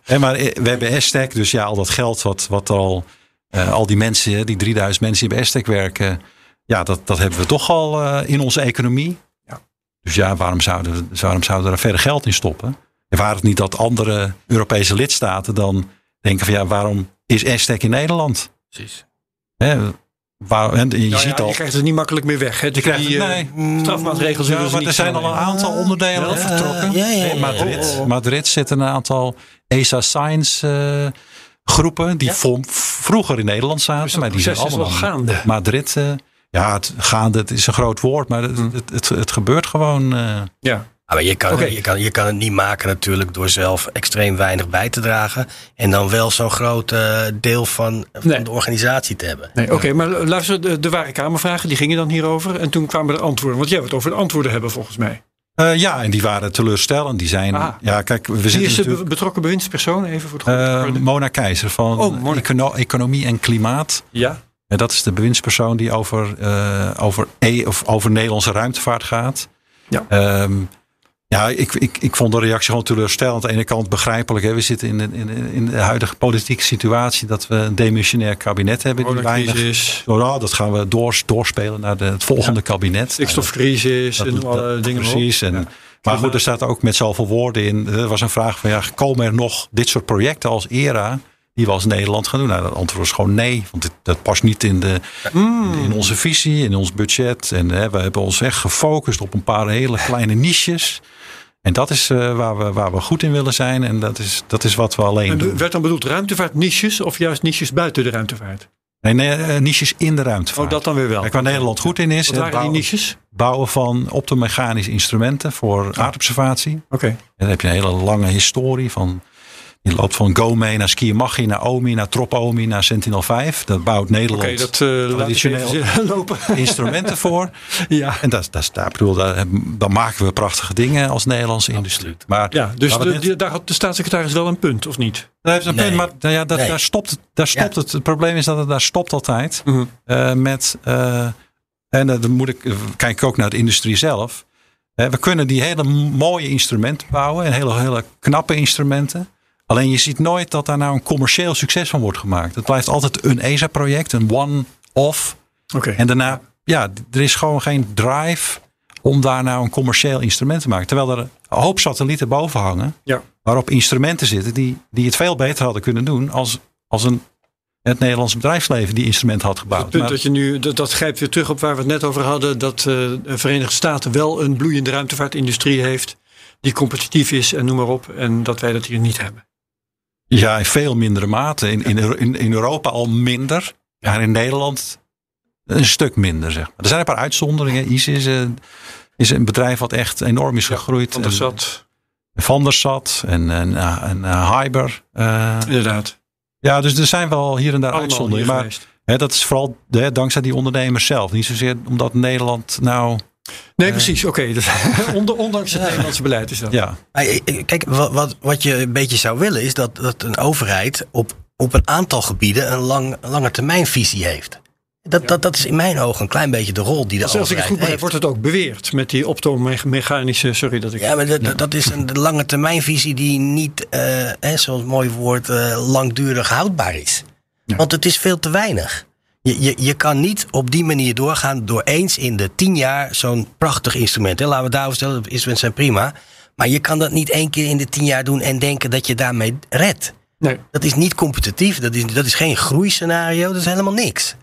Speaker 3: en maar we hebben Estec, dus ja, al dat geld wat, wat al, uh, al die mensen, die 3000 mensen die bij Estec werken, ja, dat, dat hebben we toch al uh, in onze economie.
Speaker 1: Ja.
Speaker 3: Dus ja, waarom zouden, we, waarom zouden we daar verder geld in stoppen? En waar het niet dat andere Europese lidstaten dan denken van ja, waarom is Estec in Nederland?
Speaker 2: Precies.
Speaker 3: Hè, waar, en je
Speaker 1: nou
Speaker 3: ziet
Speaker 1: ja,
Speaker 3: al.
Speaker 1: Je krijgt het niet makkelijk meer weg. Hè?
Speaker 3: Je krijgt
Speaker 1: die,
Speaker 3: het,
Speaker 1: nee. strafmaatregels
Speaker 3: ja, maar
Speaker 1: niet
Speaker 3: er zijn al een aantal onderdelen vertrokken.
Speaker 2: Ja, ja,
Speaker 3: in Madrid, oh, oh. Madrid zitten een aantal ESA Science uh, groepen die vroeger in Nederland zaten,
Speaker 1: dus
Speaker 3: maar die zijn allemaal
Speaker 1: wel gaande.
Speaker 3: Madrid. Uh, ja, het gaande, het is een groot woord, maar het, het, het, het gebeurt gewoon. Uh,
Speaker 1: ja.
Speaker 2: Ja, maar je kan, okay. je, kan, je kan het niet maken natuurlijk door zelf extreem weinig bij te dragen. En dan wel zo'n groot uh, deel van, van nee. de organisatie te hebben.
Speaker 1: Nee, Oké, okay, maar luister, de, de ware kamervragen die gingen dan hierover. En toen kwamen er antwoorden. Want jij wil het over de antwoorden hebben volgens mij.
Speaker 3: Uh, ja, en die waren teleurstellend. Die zijn, ah. ja, kijk, we
Speaker 1: Wie
Speaker 3: zitten
Speaker 1: is de betrokken bewindspersoon? Even voor het
Speaker 3: uh, Mona Keizer van
Speaker 1: oh, Mona.
Speaker 3: Econo Economie en Klimaat.
Speaker 1: Ja.
Speaker 3: En dat is de bewindspersoon die over, uh, over, e of over Nederlandse ruimtevaart gaat.
Speaker 1: Ja.
Speaker 3: Um, ja, ik, ik, ik vond de reactie gewoon teleurstellend. Aan de ene kant begrijpelijk. Hè. We zitten in de, in, in de huidige politieke situatie dat we een demissionair kabinet hebben. Die weinig, oh, dat gaan we door, doorspelen naar de, het volgende ja. kabinet.
Speaker 1: Stikstofcrisis
Speaker 3: dat,
Speaker 1: en alle
Speaker 3: dat,
Speaker 1: dingen.
Speaker 3: Precies. En, ja. Maar goed, er staat ook met zoveel woorden in. Er was een vraag van ja, komen er nog dit soort projecten als ERA die we als Nederland gaan doen? Nou, dat antwoord is gewoon nee. Want dit, dat past niet in, de,
Speaker 1: Mm.
Speaker 3: in onze visie, in ons budget. En hè, we hebben ons echt gefocust op een paar hele kleine niches. En dat is uh, waar, we, waar we goed in willen zijn. En dat is, dat is wat we alleen
Speaker 1: en
Speaker 3: doen.
Speaker 1: werd dan bedoeld ruimtevaart niches of juist niches buiten de ruimtevaart?
Speaker 3: Nee, nee uh, niches in de ruimtevaart.
Speaker 1: Oh, dat dan weer wel.
Speaker 3: Kijk, waar Nederland goed in is.
Speaker 1: Wat waren
Speaker 3: bouwen,
Speaker 1: die niches?
Speaker 3: Bouwen van optomechanische instrumenten voor aardobservatie.
Speaker 1: Oké. Okay.
Speaker 3: En dan heb je een hele lange historie van... Je loopt van GOME naar Skiamachi, naar OMI, naar TROP-OMI, naar Sentinel-5. Dat bouwt Nederland
Speaker 1: okay, dat, uh,
Speaker 3: traditioneel [LAUGHS]
Speaker 1: lopen. [LAUGHS]
Speaker 3: instrumenten voor. [LAUGHS]
Speaker 1: ja.
Speaker 3: En dat, dat, daar, bedoel, daar, dan maken we prachtige dingen als Nederlandse industrie. Maar,
Speaker 1: ja, dus de, net... daar had de staatssecretaris wel een punt, of niet?
Speaker 3: Daar heeft een nee. punt, maar nou ja, dat, nee. daar stopt, het, daar stopt ja. het. Het probleem is dat het daar stopt altijd.
Speaker 1: Mm -hmm.
Speaker 3: uh, met, uh, en dan moet ik, kijk ik ook naar de industrie zelf. we kunnen die hele mooie instrumenten bouwen. En hele, hele knappe instrumenten. Alleen je ziet nooit dat daar nou een commercieel succes van wordt gemaakt. Het blijft altijd een ESA-project, een one-off.
Speaker 1: Okay.
Speaker 3: En daarna, ja, er is gewoon geen drive om daar nou een commercieel instrument te maken. Terwijl er een hoop satellieten boven hangen,
Speaker 1: ja.
Speaker 3: waarop instrumenten zitten die, die het veel beter hadden kunnen doen als, als een, het Nederlandse bedrijfsleven die instrument had gebouwd.
Speaker 1: Het punt maar, dat je nu, dat, dat grijpt weer terug op waar we het net over hadden, dat uh, de Verenigde Staten wel een bloeiende ruimtevaartindustrie heeft, die competitief is en noem maar op, en dat wij dat hier niet hebben.
Speaker 3: Ja, in veel mindere mate. In, in, in Europa al minder. Maar in Nederland een stuk minder, zeg maar. Er zijn een paar uitzonderingen. ISIS is, is een bedrijf wat echt enorm is gegroeid.
Speaker 1: Ja, Van der Sat.
Speaker 3: Van der Sat en, en, en uh, Hyber. Uh,
Speaker 1: Inderdaad.
Speaker 3: Ja, dus er zijn wel hier en daar
Speaker 1: Allemaal
Speaker 3: uitzonderingen. Maar hè, dat is vooral hè, dankzij die ondernemers zelf. Niet zozeer omdat Nederland nou...
Speaker 1: Nee, uh, precies. Oké. Okay. Dus, [LAUGHS] ondanks het Nederlandse beleid is dat.
Speaker 3: Ja.
Speaker 2: Kijk, wat, wat, wat je een beetje zou willen is dat, dat een overheid op, op een aantal gebieden een lang, lange termijnvisie heeft. Dat, ja. dat, dat is in mijn ogen een klein beetje de rol die de
Speaker 1: Als
Speaker 2: overheid
Speaker 1: ik het goed begrijp, wordt het ook beweerd met die optomechanische. Sorry dat ik.
Speaker 2: Ja, maar dat, ja. dat is een lange termijnvisie die niet, uh, hè, zoals het mooie woord, uh, langdurig houdbaar is. Ja. Want het is veel te weinig. Je, je, je kan niet op die manier doorgaan door eens in de tien jaar zo'n prachtig instrument. Hè. Laten we daarover stellen, instrumenten zijn prima. Maar je kan dat niet één keer in de tien jaar doen en denken dat je daarmee redt.
Speaker 1: Nee.
Speaker 2: Dat is niet competitief, dat is, dat is geen groeiscenario, dat is helemaal niks.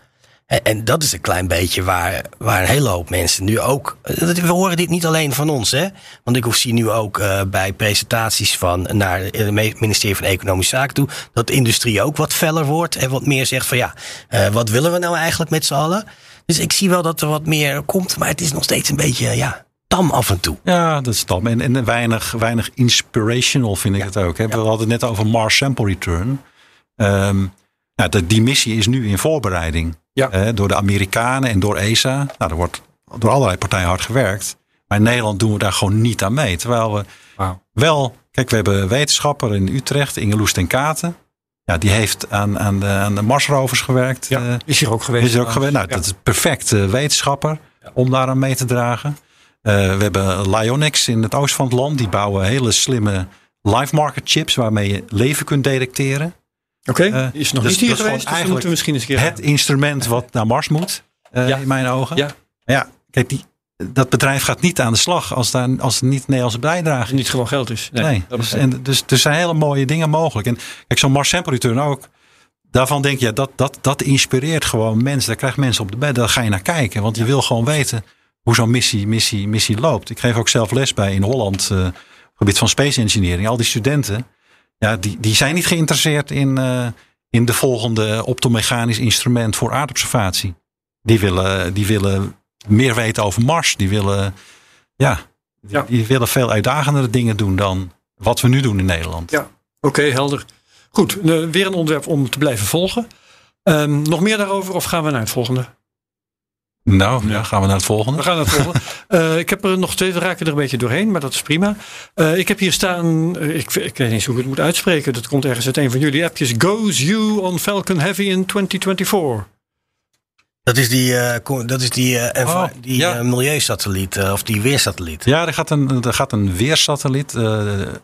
Speaker 2: En, en dat is een klein beetje waar, waar een hele hoop mensen nu ook. We horen dit niet alleen van ons, hè? Want ik zie nu ook eh, bij presentaties van naar het ministerie van Economische Zaken toe. dat de industrie ook wat feller wordt en wat meer zegt van ja, eh, wat willen we nou eigenlijk met z'n allen? Dus ik zie wel dat er wat meer komt, maar het is nog steeds een beetje ja, tam af en toe.
Speaker 3: Ja, dat is dan. En, en weinig, weinig inspirational vind ik het ook. Hè. We hadden het net over Mars Sample Return. Ehm, nou, de, die missie is nu in voorbereiding.
Speaker 1: Ja.
Speaker 3: Eh, door de Amerikanen en door ESA. Nou, er wordt door allerlei partijen hard gewerkt. Maar in Nederland doen we daar gewoon niet aan mee. Terwijl we wel... Kijk, we hebben een wetenschapper in Utrecht, Ingeloes ten Katen. Ja, die heeft aan, aan, de, aan de Marsrovers gewerkt.
Speaker 1: Ja,
Speaker 3: eh,
Speaker 1: is hier ook geweest.
Speaker 3: is er ook geweest. Nou,
Speaker 1: Ja.
Speaker 3: dat is perfect eh, wetenschapper om daaraan mee te dragen. Eh, we hebben Lyonix in het oosten van het land. Die bouwen hele slimme live market chips waarmee je leven kunt detecteren.
Speaker 1: Oké,
Speaker 3: Eh,
Speaker 1: is nog
Speaker 3: dus
Speaker 1: niet hier geweest. Dus we misschien eens een keer
Speaker 3: Het instrument wat naar Mars moet, eh,
Speaker 1: Ja.
Speaker 3: in mijn ogen.
Speaker 1: Ja.
Speaker 3: Ja, kijk, die, dat bedrijf gaat niet aan de slag als, daar, als er niet Nederlandse bijdrage
Speaker 1: het niet gewoon geld is. Nee,
Speaker 3: Nee, dus, en, dus er zijn hele mooie dingen mogelijk. En kijk, zo'n Mars Sample Return ook. Daarvan denk je, ja, dat, dat, dat inspireert gewoon mensen. Daar krijgt mensen op de bed. Daar ga je naar kijken. Want je wil gewoon weten hoe zo'n missie, missie, missie loopt. Ik geef ook zelf les bij in Holland. eh, op het gebied van space engineering. Al die studenten. Ja, die, die zijn niet geïnteresseerd in, eh, in de volgende optomechanisch instrument voor aardobservatie. Die willen, die willen meer weten over Mars. Die willen, ja, die,
Speaker 1: Ja.
Speaker 3: die willen veel uitdagendere dingen doen dan wat we nu doen in Nederland.
Speaker 1: Ja. Oké, helder. Goed, eh, weer een onderwerp om te blijven volgen. Ehm, nog meer daarover of gaan we naar het volgende?
Speaker 3: Nou, ja, gaan we naar het
Speaker 1: We
Speaker 3: volgende.
Speaker 1: gaan naar het volgende. [LAUGHS] Eh, ik heb er nog twee, we raken er een beetje doorheen, maar dat is prima. Eh, ik heb hier staan, eh, ik, ik weet niet eens hoe ik het moet uitspreken. Dat komt ergens uit een van jullie appjes. Goes you on Falcon Heavy in 2024?
Speaker 2: Dat is die, eh, dat is die, eh,
Speaker 3: Oh,
Speaker 2: die
Speaker 3: ja.
Speaker 2: eh, of die weersatelliet.
Speaker 3: Ja, er gaat een, er gaat een weersatelliet, eh,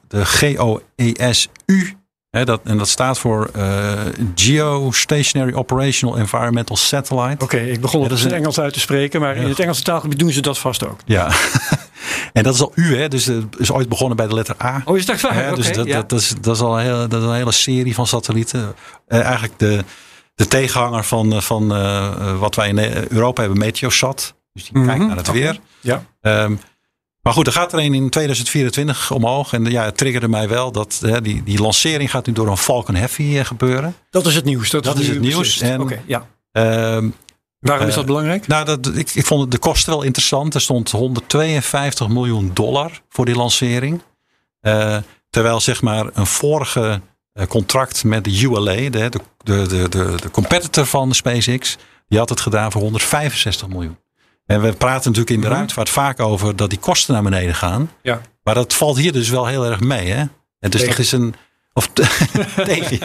Speaker 3: de GOESU. Dat, en dat staat voor eh, Geostationary Operational Environmental Satellite.
Speaker 1: Oké, ik begon het
Speaker 3: dat
Speaker 1: in het Engels uit te spreken, maar in het Engelse taalgebied doen ze dat vast ook.
Speaker 3: Ja. [LAUGHS] en dat is al U, hè? Dus het is ooit begonnen bij de letter A.
Speaker 1: Oh, is dat waar?
Speaker 3: Dus dat,
Speaker 1: ja.
Speaker 3: dat, dat, is, dat is al een hele, dat is een hele serie van satellieten. Eh, eigenlijk de, de tegenhanger van, eh, van wat wij in Europa hebben, Meteosat. Dus die
Speaker 1: Mhm,
Speaker 3: kijkt naar het weer.
Speaker 1: Ja.
Speaker 3: Ehm, maar goed, er gaat er een in 2024 omhoog. En ja, het triggerde mij wel dat hè, die, die lancering gaat nu door een Falcon Heavy eh, gebeuren.
Speaker 1: Dat is het nieuws. Dat,
Speaker 3: Dat
Speaker 1: is
Speaker 3: het nieuws. En-
Speaker 1: ja.
Speaker 3: Ehm,
Speaker 1: Waarom is
Speaker 3: eh,
Speaker 1: dat belangrijk?
Speaker 3: nou, dat, ik, ik vond de kosten wel interessant. Er stond 152 miljoen dollar voor die lancering. Eh, terwijl zeg maar een vorige eh, contract met de ULA, de, de, de, de, de, de competitor van de SpaceX, die had het gedaan voor 165 miljoen. En we praten natuurlijk in de
Speaker 1: Mhm.
Speaker 3: ruimtevaart vaak over dat die kosten naar beneden gaan.
Speaker 1: Ja.
Speaker 3: Maar dat valt hier dus wel heel erg mee. Hè? En dus
Speaker 1: Tegen.
Speaker 3: dat is een. Of [LAUGHS] tegen.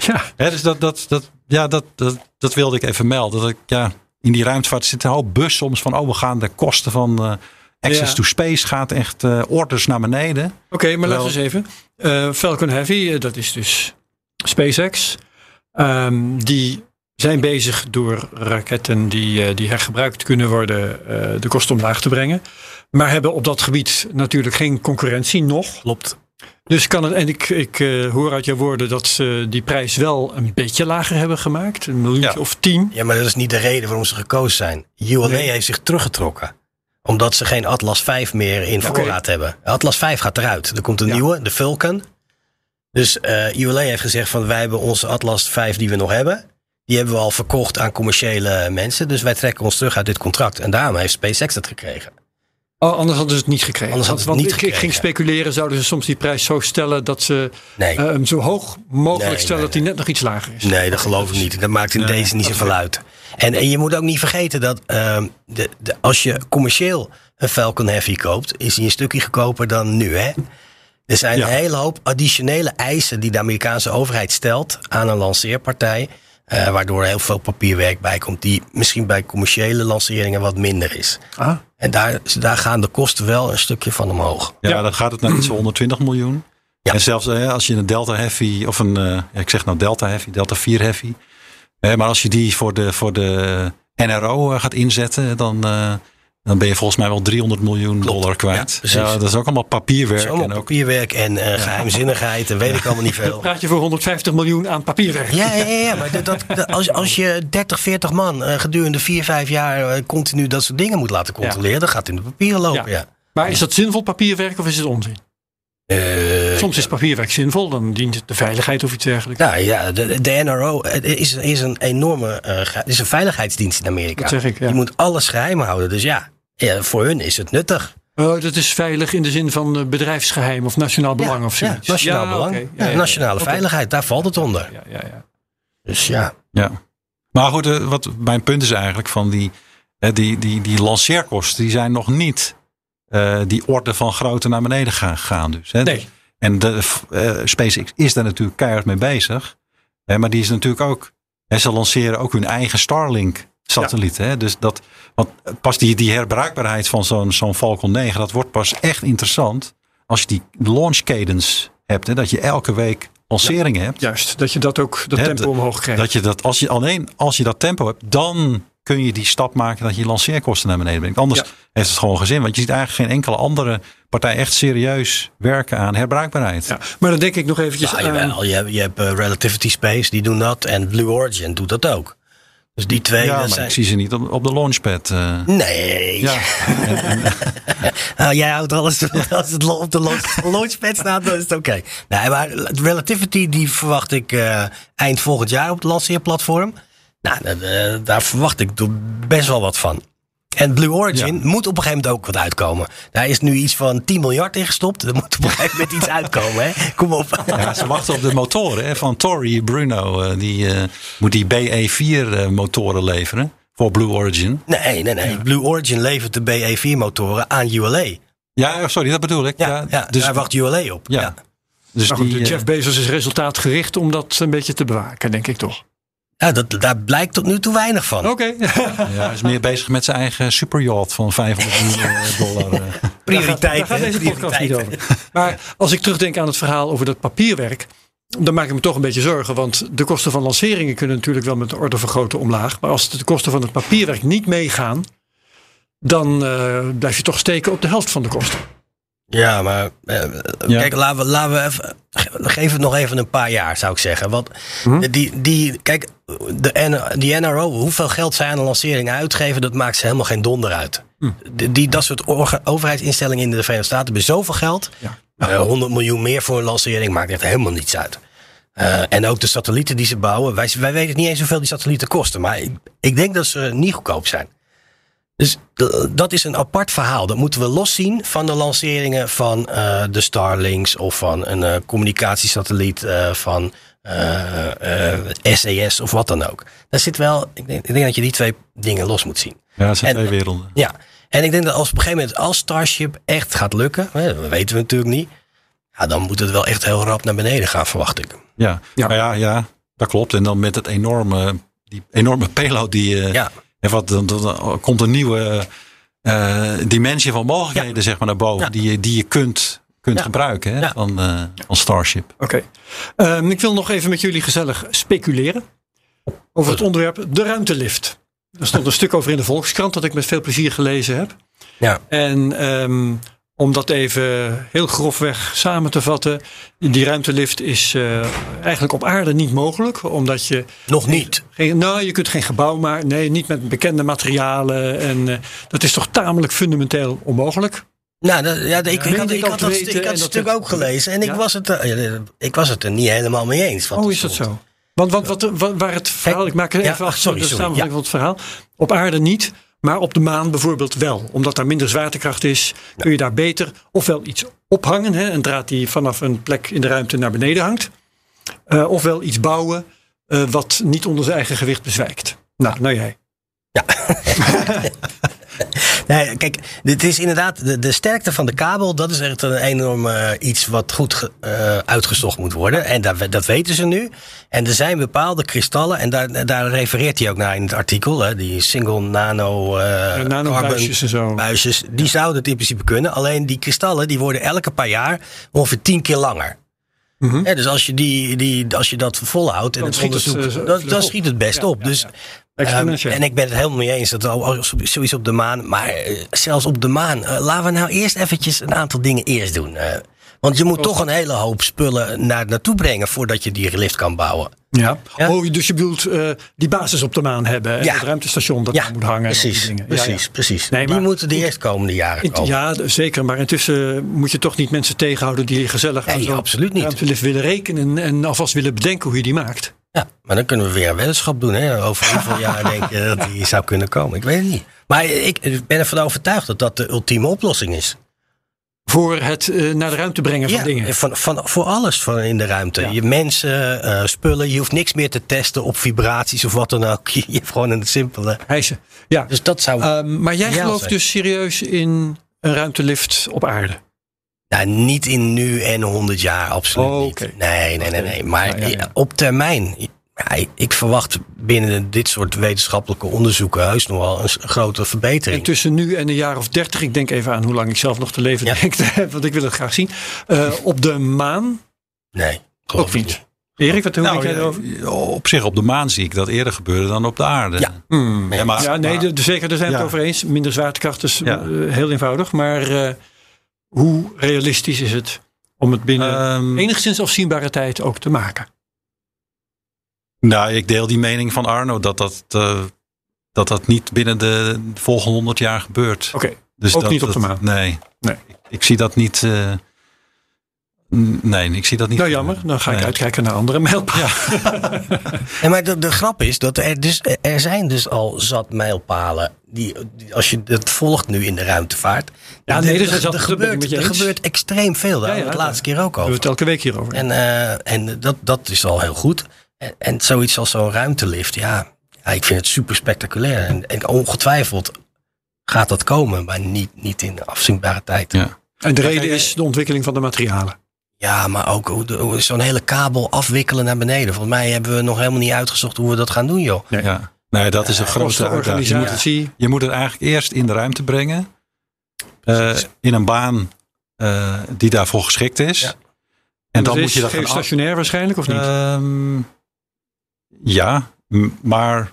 Speaker 1: Ja.
Speaker 3: Hè, dus dat, dat, dat, ja, dat, dat, dat wilde ik even melden. Dat ik, ja, in die ruimtevaart zit een hoop bus soms van, oh, we gaan de kosten van eh, access
Speaker 1: Ja.
Speaker 3: to space gaat echt eh, orders naar beneden.
Speaker 1: Oké, maar
Speaker 3: Wel-
Speaker 1: laten we eens even. Eh, Falcon Heavy, dat is dus SpaceX. Ehm, die zijn bezig door raketten die, eh, die hergebruikt kunnen worden, eh, de kosten omlaag te brengen. Maar hebben op dat gebied natuurlijk geen concurrentie nog.
Speaker 2: Klopt.
Speaker 1: Dus kan het, en ik, ik eh, hoor uit jouw woorden dat ze die prijs wel een beetje lager hebben gemaakt. Een miljoen
Speaker 3: Ja.
Speaker 1: of tien.
Speaker 2: Ja, maar dat is niet de reden waarom ze gekozen zijn. ULA
Speaker 1: Nee.
Speaker 2: heeft zich teruggetrokken. Omdat ze geen Atlas 5 meer in voorraad hebben. Atlas 5 gaat eruit. Er komt een
Speaker 1: Ja.
Speaker 2: nieuwe, de Vulcan. Dus eh ULA heeft gezegd van wij hebben onze Atlas 5 die we nog hebben. Die hebben we al verkocht aan commerciële mensen. Dus wij trekken ons terug uit dit contract. En daarom heeft SpaceX dat gekregen.
Speaker 1: Oh, anders hadden ze het niet gekregen.
Speaker 2: Anders hadden ze
Speaker 1: Want
Speaker 2: het niet
Speaker 1: ik, ik ging
Speaker 2: gekregen.
Speaker 1: speculeren, zouden ze soms die prijs zo stellen dat ze
Speaker 2: Nee,
Speaker 1: eh, hem zo hoog mogelijk
Speaker 2: Nee,
Speaker 1: stellen
Speaker 2: nee,
Speaker 1: dat hij net nog iets lager is.
Speaker 2: nee dat geloof ik niet. Dat maakt in deze niet zoveel uit. En, en je moet ook niet vergeten dat ehm, de, de, als je commercieel een Falcon Heavy koopt, is hij een stukje goedkoper dan nu. Hè? Er zijn
Speaker 3: Ja.
Speaker 2: een hele hoop additionele eisen die de Amerikaanse overheid stelt aan een lanceerpartij. Eh, waardoor er heel veel papierwerk bij komt, die misschien bij commerciële lanceringen wat minder is.
Speaker 1: Ah,
Speaker 2: En daar, daar gaan de kosten wel een stukje van omhoog.
Speaker 3: Ja,
Speaker 1: Ja.
Speaker 3: dan gaat het naar iets van [CLEARS THROAT] 120 miljoen.
Speaker 2: Ja.
Speaker 3: En zelfs eh, als je een Delta Heavy, of een, eh, ja, ik zeg nou Delta Heavy, Delta 4 Heavy. Maar als je die voor de, voor de NRO gaat inzetten, dan, eh, dan ben je volgens mij wel 300 miljoen
Speaker 2: Klopt,
Speaker 3: dollar
Speaker 2: ja,
Speaker 3: kwijt.
Speaker 2: precies.
Speaker 3: Ja, dat is ook allemaal papierwerk.
Speaker 2: Het is allemaal
Speaker 3: en ook,
Speaker 2: papierwerk en eh, geheimzinnigheid en weet ik allemaal niet veel. [LAUGHS]
Speaker 1: Praat je voor 150 miljoen aan papierwerk.
Speaker 2: Ja, ja, ja, ja, maar dat, als, als je 30, 40 man eh, gedurende 4, 5 jaar eh, continu dat soort dingen moet laten controleren, dan gaat het in de papieren lopen. Ja.
Speaker 1: Maar is dat zinvol papierwerk of is het onzin?
Speaker 2: Eh,
Speaker 1: Soms is papierwerk zinvol, dan dient het de veiligheid of iets dergelijks.
Speaker 2: Nou ja, de, de NRO is, is een enorme eh, is een veiligheidsdienst in Amerika.
Speaker 1: Dat zeg ik, ja.
Speaker 2: Je moet alles geheim houden. Dus ja, ja, voor hun is het nuttig.
Speaker 1: Oh, dat is veilig in de zin van eh, bedrijfsgeheim of nationaal belang
Speaker 2: ja,
Speaker 1: of
Speaker 2: ja,
Speaker 1: zoiets.
Speaker 2: nationaal
Speaker 1: Ja,
Speaker 2: belang. Ja,
Speaker 1: Ja, ja, ja.
Speaker 2: nationale veiligheid, daar valt het onder.
Speaker 1: Ja, ja, ja.
Speaker 2: Dus ja.
Speaker 3: ja. Maar goed, eh, wat mijn punt is eigenlijk van die, eh, die, die, die lanceerkosten, die zijn nog niet eh, die orde van grootte naar beneden gaan. gaan dus, hè.
Speaker 1: Nee.
Speaker 3: En de, eh, SpaceX is daar natuurlijk keihard mee bezig. Hè, maar die is natuurlijk ook, hè, ze lanceren ook hun eigen Starlink satellieten. Hè? Dus dat, want pas die, die herbruikbaarheid van zo'n zo'n Falcon 9, dat wordt pas echt interessant als je die launch cadence hebt. Hè? Dat je elke week lanceringen hebt.
Speaker 1: Juist, dat je dat ook, dat tempo omhoog krijgt.
Speaker 3: Dat je dat, als je alleen als je dat tempo hebt, dan kun je die stap maken dat je lanceerkosten naar beneden brengt. Anders
Speaker 1: Ja.
Speaker 3: heeft het gewoon geen zin. Want je ziet eigenlijk geen enkele andere partij echt serieus werken aan herbruikbaarheid.
Speaker 1: ja. Maar dan denk ik nog eventjes
Speaker 2: Ja,
Speaker 1: aan...
Speaker 2: jawel, je, hebt- je hebt eh, Relativity Space, die doen dat. En Blue Origin doet dat ook. Dus die twee,
Speaker 3: Ja, maar
Speaker 2: zijn...
Speaker 3: ik zie ze niet op, op de launchpad. eh.
Speaker 2: Nee.
Speaker 3: Ja, [LAUGHS]
Speaker 2: Nou, jij houdt alles als het op de launch- launchpad staat, dan is het oké. Nee, maar Relativity die verwacht ik eh, eind volgend jaar op het lanceerplatform. Nou, da- daar verwacht ik best wel wat van. En Blue Origin moet op een gegeven moment ook wat uitkomen. Daar is nu iets van 10 miljard in gestopt. Er moet op een gegeven moment iets uitkomen. Hè? [LAUGHS] Kom op.
Speaker 3: ja, ze wachten op de motoren hè, van Tori Bruno. eh, die eh, moet die BE4 eh, motoren leveren voor Blue Origin.
Speaker 2: Nee, nee, nee. Blue Origin levert de BE4-motoren aan ULA.
Speaker 3: Ja, sorry, dat bedoel ik.
Speaker 2: Ja, ja,
Speaker 3: dus
Speaker 2: daar wacht ULA op.
Speaker 3: Ja.
Speaker 2: Ja.
Speaker 3: dus
Speaker 1: Maar goed,
Speaker 3: die,
Speaker 1: Jeff Bezos is resultaatgericht om dat een beetje te bewaken, denk ik toch.
Speaker 2: Ja, dat, daar blijkt tot nu toe weinig van.
Speaker 1: Oké. [LAUGHS]
Speaker 3: ja, hij is meer bezig met zijn eigen superyacht van 500 miljoen eh, [LAUGHS] dollar. eh.
Speaker 2: Prioriteiten.
Speaker 1: Daar gaat deze podcast niet over. [LAUGHS] Maar als ik terugdenk aan het verhaal over dat papierwerk. Dan maak ik me toch een beetje zorgen. Want de kosten van lanceringen kunnen natuurlijk wel met de orde vergroten omlaag. Maar als de kosten van het papierwerk niet meegaan. Dan eh, blijf je toch steken op de helft van de kosten.
Speaker 2: Ja, maar eh,
Speaker 3: Ja.
Speaker 2: kijk, laten we, laten we even, ge- geef het nog even een paar jaar, zou ik zeggen. Want
Speaker 3: Mhm.
Speaker 2: die, die, kijk, de, die NRO, hoeveel geld zij aan een lancering uitgeven, dat maakt ze helemaal geen donder uit.
Speaker 3: Hm.
Speaker 2: Die, dat soort overheidsinstellingen in de Verenigde Staten hebben zoveel geld.
Speaker 1: Ja.
Speaker 2: Eh, 100 miljoen meer voor een lancering maakt echt helemaal niets uit. Eh, en ook de satellieten die ze bouwen. Wij, wij weten niet eens hoeveel die satellieten kosten. Maar ik, ik denk dat ze niet goedkoop zijn. Dus dat is een apart verhaal. Dat moeten we loszien van de lanceringen van eh, de Starlinks of van een eh, communicatiesatelliet eh, van eh, eh, SAS of wat dan ook. Daar zit wel, ik denk, ik denk dat je die twee dingen los moet zien.
Speaker 3: Ja, dat zijn
Speaker 2: En-
Speaker 3: twee werelden.
Speaker 2: Ja, en ik denk dat als op een gegeven moment als Starship echt gaat lukken, hè, dat weten we natuurlijk niet, ja, dan moet het wel echt heel rap naar beneden gaan, verwacht ik.
Speaker 3: Ja.
Speaker 1: Ja.
Speaker 3: Ja. ja, ja, dat klopt. En dan met het enorme, die enorme payload die. eh,
Speaker 2: Ja,
Speaker 3: En wat, dan, dan- komt een nieuwe eh, dimensie van mogelijkheden zeg maar, naar boven.
Speaker 2: Ja.
Speaker 3: Die, je, die je kunt, kunt
Speaker 2: Ja.
Speaker 3: gebruiken hè,
Speaker 2: Ja.
Speaker 3: van, eh, van Starship.
Speaker 1: Oké. Ehm, ik wil nog even met jullie gezellig speculeren. Over het onderwerp de ruimtelift. Er stond een stuk over in de Volkskrant dat ik met veel plezier gelezen heb.
Speaker 2: ja.
Speaker 1: En ehm, om dat even heel grofweg samen te vatten. Die ruimtelift is eh, eigenlijk op aarde niet mogelijk. Omdat je
Speaker 2: nog niet.
Speaker 1: geen, nou, je kunt geen gebouw maken. Nee, niet met bekende materialen. En eh, dat is toch tamelijk fundamenteel onmogelijk.
Speaker 2: Nou, dat, ja, ik, ik, had,
Speaker 1: ik
Speaker 2: had dat,
Speaker 1: weten
Speaker 2: ik had
Speaker 1: en
Speaker 2: het stuk
Speaker 1: het-
Speaker 2: ook gelezen en ik,
Speaker 1: Ja?
Speaker 2: was het, er- eh, ik was het er niet helemaal mee eens.
Speaker 1: Oh,
Speaker 2: er
Speaker 1: is dat zo? Want, want wat, waar het verhaal, ik maak
Speaker 2: ja,
Speaker 1: even
Speaker 2: sorry,
Speaker 1: de
Speaker 2: sorry, ja.
Speaker 1: van het verhaal. Op aarde niet, maar op de maan bijvoorbeeld wel. Omdat daar minder zwaartekracht is, kun je daar beter ofwel iets ophangen, hè, een draad die vanaf een plek in de ruimte naar beneden hangt. eh, ofwel iets bouwen eh, wat niet onder zijn eigen gewicht bezwijkt. Nou, nou jij. [LAUGHS] [LAUGHS] [LAUGHS]
Speaker 2: Nee, kijk, dit is inderdaad de, de sterkte van de kabel. Dat is echt een enorm eh, iets wat goed ge- eh, uitgezocht moet worden. En dat, dat weten ze nu. En er zijn bepaalde kristallen. En daar, daar refereert hij ook naar in het artikel. Hè, die single nano,
Speaker 1: en zo.
Speaker 2: buisjes. Die zouden het in principe kunnen. Alleen die kristallen die worden elke paar jaar ongeveer tien keer langer. Hè, dus als je, die, die, als je dat volhoudt en
Speaker 1: Dan
Speaker 2: het
Speaker 1: schiet het, eh,
Speaker 2: dan, schiet het best
Speaker 1: Ja,
Speaker 2: op.
Speaker 1: ja,
Speaker 2: dus.
Speaker 1: Exponentieel.
Speaker 2: Ehm, en ik ben het helemaal mee eens dat al- sowieso op de maan, maar eh, zelfs op de maan, eh, laten we nou eerst eventjes een aantal dingen eerst doen. eh. want je moet toch een hele hoop spullen naar naartoe brengen voordat je die lift kan bouwen.
Speaker 1: Ja.
Speaker 2: Ja.
Speaker 1: Oh, dus je bedoelt die basis op de maan hebben. En
Speaker 2: Ja.
Speaker 1: het ruimtestation dat daar moet hangen.
Speaker 2: precies, precies, precies.
Speaker 1: Nee,
Speaker 2: die
Speaker 1: maar
Speaker 2: moeten de
Speaker 1: goed.
Speaker 2: eerstkomende jaren
Speaker 1: In-
Speaker 2: komen.
Speaker 1: Ja, zeker. Maar intussen moet je toch niet mensen tegenhouden die gezellig aan zo'n
Speaker 2: absoluut niet.
Speaker 1: ruimtelift willen rekenen en alvast willen bedenken hoe je die maakt.
Speaker 2: Ja, maar dan kunnen we weer een weddenschap doen. Hè? Over hoeveel jaar denk je dat die zou kunnen komen? Ik weet het niet. Maar ik, ben ervan overtuigd dat dat de ultieme oplossing is.
Speaker 1: Voor het eh, naar de ruimte brengen van
Speaker 2: Ja,
Speaker 1: dingen.
Speaker 2: van, van, voor alles van in de ruimte.
Speaker 1: Ja.
Speaker 2: Je mensen, eh, spullen, je hoeft niks meer te testen op vibraties of wat dan ook. [LAUGHS] Je hebt gewoon een simpele.
Speaker 1: Hijsen. Ja.
Speaker 2: Dus dat zou.
Speaker 1: Ehm, maar jij gelooft dus serieus in een ruimtelift op aarde?
Speaker 2: Nou, niet in nu en 100 jaar, absoluut
Speaker 1: Oh,
Speaker 2: niet. Nee, nee, nee, nee. Maar
Speaker 1: Ja, ja, ja.
Speaker 2: op termijn. ja, ik- ik verwacht binnen dit soort wetenschappelijke onderzoeken heus nog wel een grote verbetering.
Speaker 1: En tussen nu en een jaar of dertig, ik denk even aan hoe lang ik zelf nog te leven
Speaker 2: Ja.
Speaker 1: denk [LAUGHS] want ik wil het graag zien. Eh, op de maan
Speaker 2: Nee, geloof
Speaker 1: ook
Speaker 2: ik
Speaker 1: niet. Erik, wat hoe
Speaker 3: Nou,
Speaker 1: denk jij erover?
Speaker 3: op zich op de maan zie ik dat eerder gebeuren dan op de aarde.
Speaker 2: Ja.
Speaker 1: Hmm.
Speaker 3: Ja, maar,
Speaker 1: Ja, nee,
Speaker 3: maar-
Speaker 1: de, de- zeker, daar zijn we het over eens. Minder zwaartekracht is
Speaker 3: Ja.
Speaker 1: eh, heel eenvoudig. Maar eh, hoe realistisch is het om het binnen
Speaker 3: Ehm,
Speaker 1: enigszins afzienbare tijd ook te maken?
Speaker 3: Nou, ik deel die mening van Arno dat dat, eh, dat, dat niet binnen de volgende 100 jaar gebeurt.
Speaker 1: Oké,
Speaker 3: Dus
Speaker 1: ook
Speaker 3: dat,
Speaker 1: niet op de
Speaker 3: dat-
Speaker 1: maan?
Speaker 3: Nee.
Speaker 1: Nee.
Speaker 3: Ik, ik zie dat niet. eh, nee, ik zie dat niet.
Speaker 1: nou jammer, dan ga ik
Speaker 3: Nee.
Speaker 1: uitkijken naar andere mijlpalen. [LAUGHS]
Speaker 2: En maar de, de grap is dat er, dus, er zijn dus al zat mijlpalen. Die, die- als je het volgt nu in de ruimtevaart.
Speaker 1: Ja, nee,
Speaker 2: er,
Speaker 1: dus dat- dat
Speaker 2: er, gebeurt, er gebeurt extreem veel. Daar
Speaker 1: Ja, ja,
Speaker 2: het laatste keer ook
Speaker 1: We hebben
Speaker 2: over.
Speaker 1: het elke week hierover.
Speaker 2: En, eh, en dat, dat is al heel goed. En, en zoiets als zo'n ruimtelift, ja, ja, ik vind het super spectaculair. En, en ongetwijfeld gaat dat komen, maar niet, niet in afzienbare tijd.
Speaker 3: Ja.
Speaker 1: En de reden is de ontwikkeling van de materialen.
Speaker 2: Ja, maar ook zo'n hele kabel afwikkelen naar beneden. Volgens mij hebben we nog helemaal niet uitgezocht hoe we dat gaan doen, joh.
Speaker 1: Nee.
Speaker 3: Ja. Nee, dat is een grote uitdaging. Je moet,
Speaker 1: organisatie.
Speaker 3: je moet het eigenlijk eerst in de ruimte brengen. eh, in een baan eh, die daarvoor geschikt is.
Speaker 2: Ja.
Speaker 3: En dan
Speaker 1: is
Speaker 3: moet je dat gaan af-
Speaker 1: geostationair waarschijnlijk, of niet?
Speaker 3: Ehm, ja, maar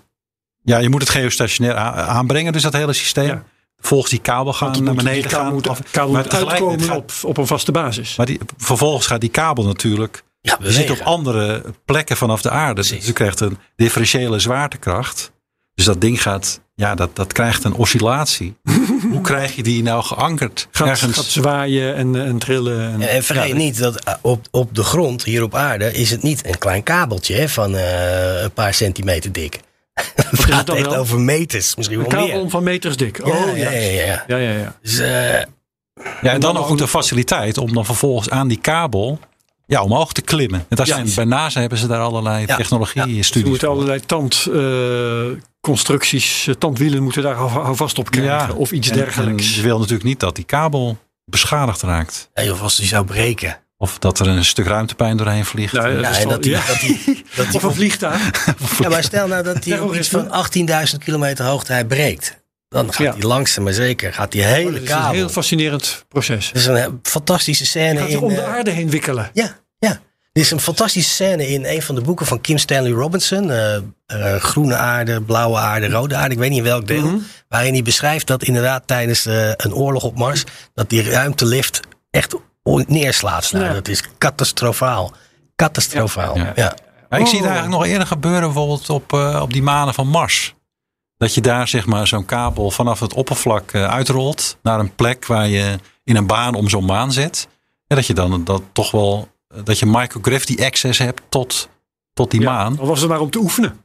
Speaker 3: ja, je moet het geostationair aanbrengen, dus dat hele systeem.
Speaker 1: Ja.
Speaker 3: Volgens die kabel gaan naar beneden
Speaker 1: die kabel
Speaker 3: gaan.
Speaker 1: moet, kabel
Speaker 3: maar
Speaker 1: moet
Speaker 3: tegelijkertijd
Speaker 1: uitkomen
Speaker 3: gaat-
Speaker 1: op, op een vaste basis.
Speaker 3: Maar die, vervolgens gaat die kabel natuurlijk.
Speaker 2: Ja,
Speaker 3: Je zit op andere plekken vanaf de aarde.
Speaker 2: Precies.
Speaker 3: Dus je krijgt een differentiële zwaartekracht. Dus dat ding gaat, ja, dat, dat krijgt een oscillatie. [LAUGHS] Hoe krijg je die nou geankerd?
Speaker 1: Gaat,
Speaker 3: Ergens.
Speaker 1: gaat zwaaien en, en trillen. En,
Speaker 2: En vergeet
Speaker 1: Ja,
Speaker 2: niet dat eh, op, op de grond, hier op aarde, is het niet een klein kabeltje hè, van eh, een paar centimeter dik. Het gaat echt
Speaker 1: wel?
Speaker 2: over meters, misschien
Speaker 1: Een
Speaker 2: wel
Speaker 1: kabel
Speaker 2: meer.
Speaker 1: van meters dik.
Speaker 2: Ja,
Speaker 1: oh
Speaker 2: ja, ja, ja.
Speaker 1: Ja, ja, ja.
Speaker 2: Dus, eh,
Speaker 3: Ja, en dan nog ook de faciliteit om dan vervolgens aan die kabel ja, omhoog te klimmen. En daar
Speaker 1: Ja.
Speaker 3: zijn, bij NASA hebben ze daar allerlei
Speaker 2: Ja.
Speaker 3: technologie-studies
Speaker 1: Ze moeten
Speaker 3: voor.
Speaker 1: allerlei tandconstructies, tandwielen moeten daar hou- houvast op krijgen. Of iets
Speaker 3: En-
Speaker 1: dergelijks.
Speaker 3: En je wil natuurlijk niet dat die kabel beschadigd raakt.
Speaker 2: nee, of als die zou breken.
Speaker 3: Of dat er een stuk ruimtepijn doorheen vliegt.
Speaker 1: Nou,
Speaker 2: Ja,
Speaker 1: dat
Speaker 2: en dat die,
Speaker 1: ja.
Speaker 2: dat die, [LAUGHS] dat die
Speaker 1: Of een vliegtuig.
Speaker 2: Ja, maar stel nou dat hij [LAUGHS] op iets van 18.000 kilometer hoogte hij breekt. Dan gaat
Speaker 1: Ja.
Speaker 2: hij langzaam maar zeker, gaat die hele
Speaker 1: Oh, Dat is een
Speaker 2: kabel.
Speaker 1: heel fascinerend proces.
Speaker 2: Het is een he- fantastische scène
Speaker 1: gaat er
Speaker 2: in...
Speaker 1: om de
Speaker 2: eh,
Speaker 1: aarde heen wikkelen.
Speaker 2: Ja, ja. Er is een fantastische scène in een van de boeken van Kim Stanley Robinson. eh, eh, groene aarde, blauwe aarde, rode aarde. Ik weet niet in welk deel.
Speaker 1: Mhm.
Speaker 2: Waarin hij beschrijft dat inderdaad tijdens eh, een oorlog op Mars... dat die ruimtelift echt neerslaat. Nou,
Speaker 1: Ja.
Speaker 2: Dat is catastrofaal. Catastrofaal, ja.
Speaker 3: Ja. Maar ik zie het
Speaker 1: Oh.
Speaker 3: eigenlijk nog eerder gebeuren bijvoorbeeld op, eh, op die manen van Mars. Dat je daar zeg maar zo'n kabel vanaf het oppervlak eh, uitrolt naar een plek waar je in een baan om zo'n maan zit. En dat je dan dat toch wel, dat je microgravity access hebt tot, tot die
Speaker 1: Ja,
Speaker 3: maan.
Speaker 1: Al was het maar om te oefenen.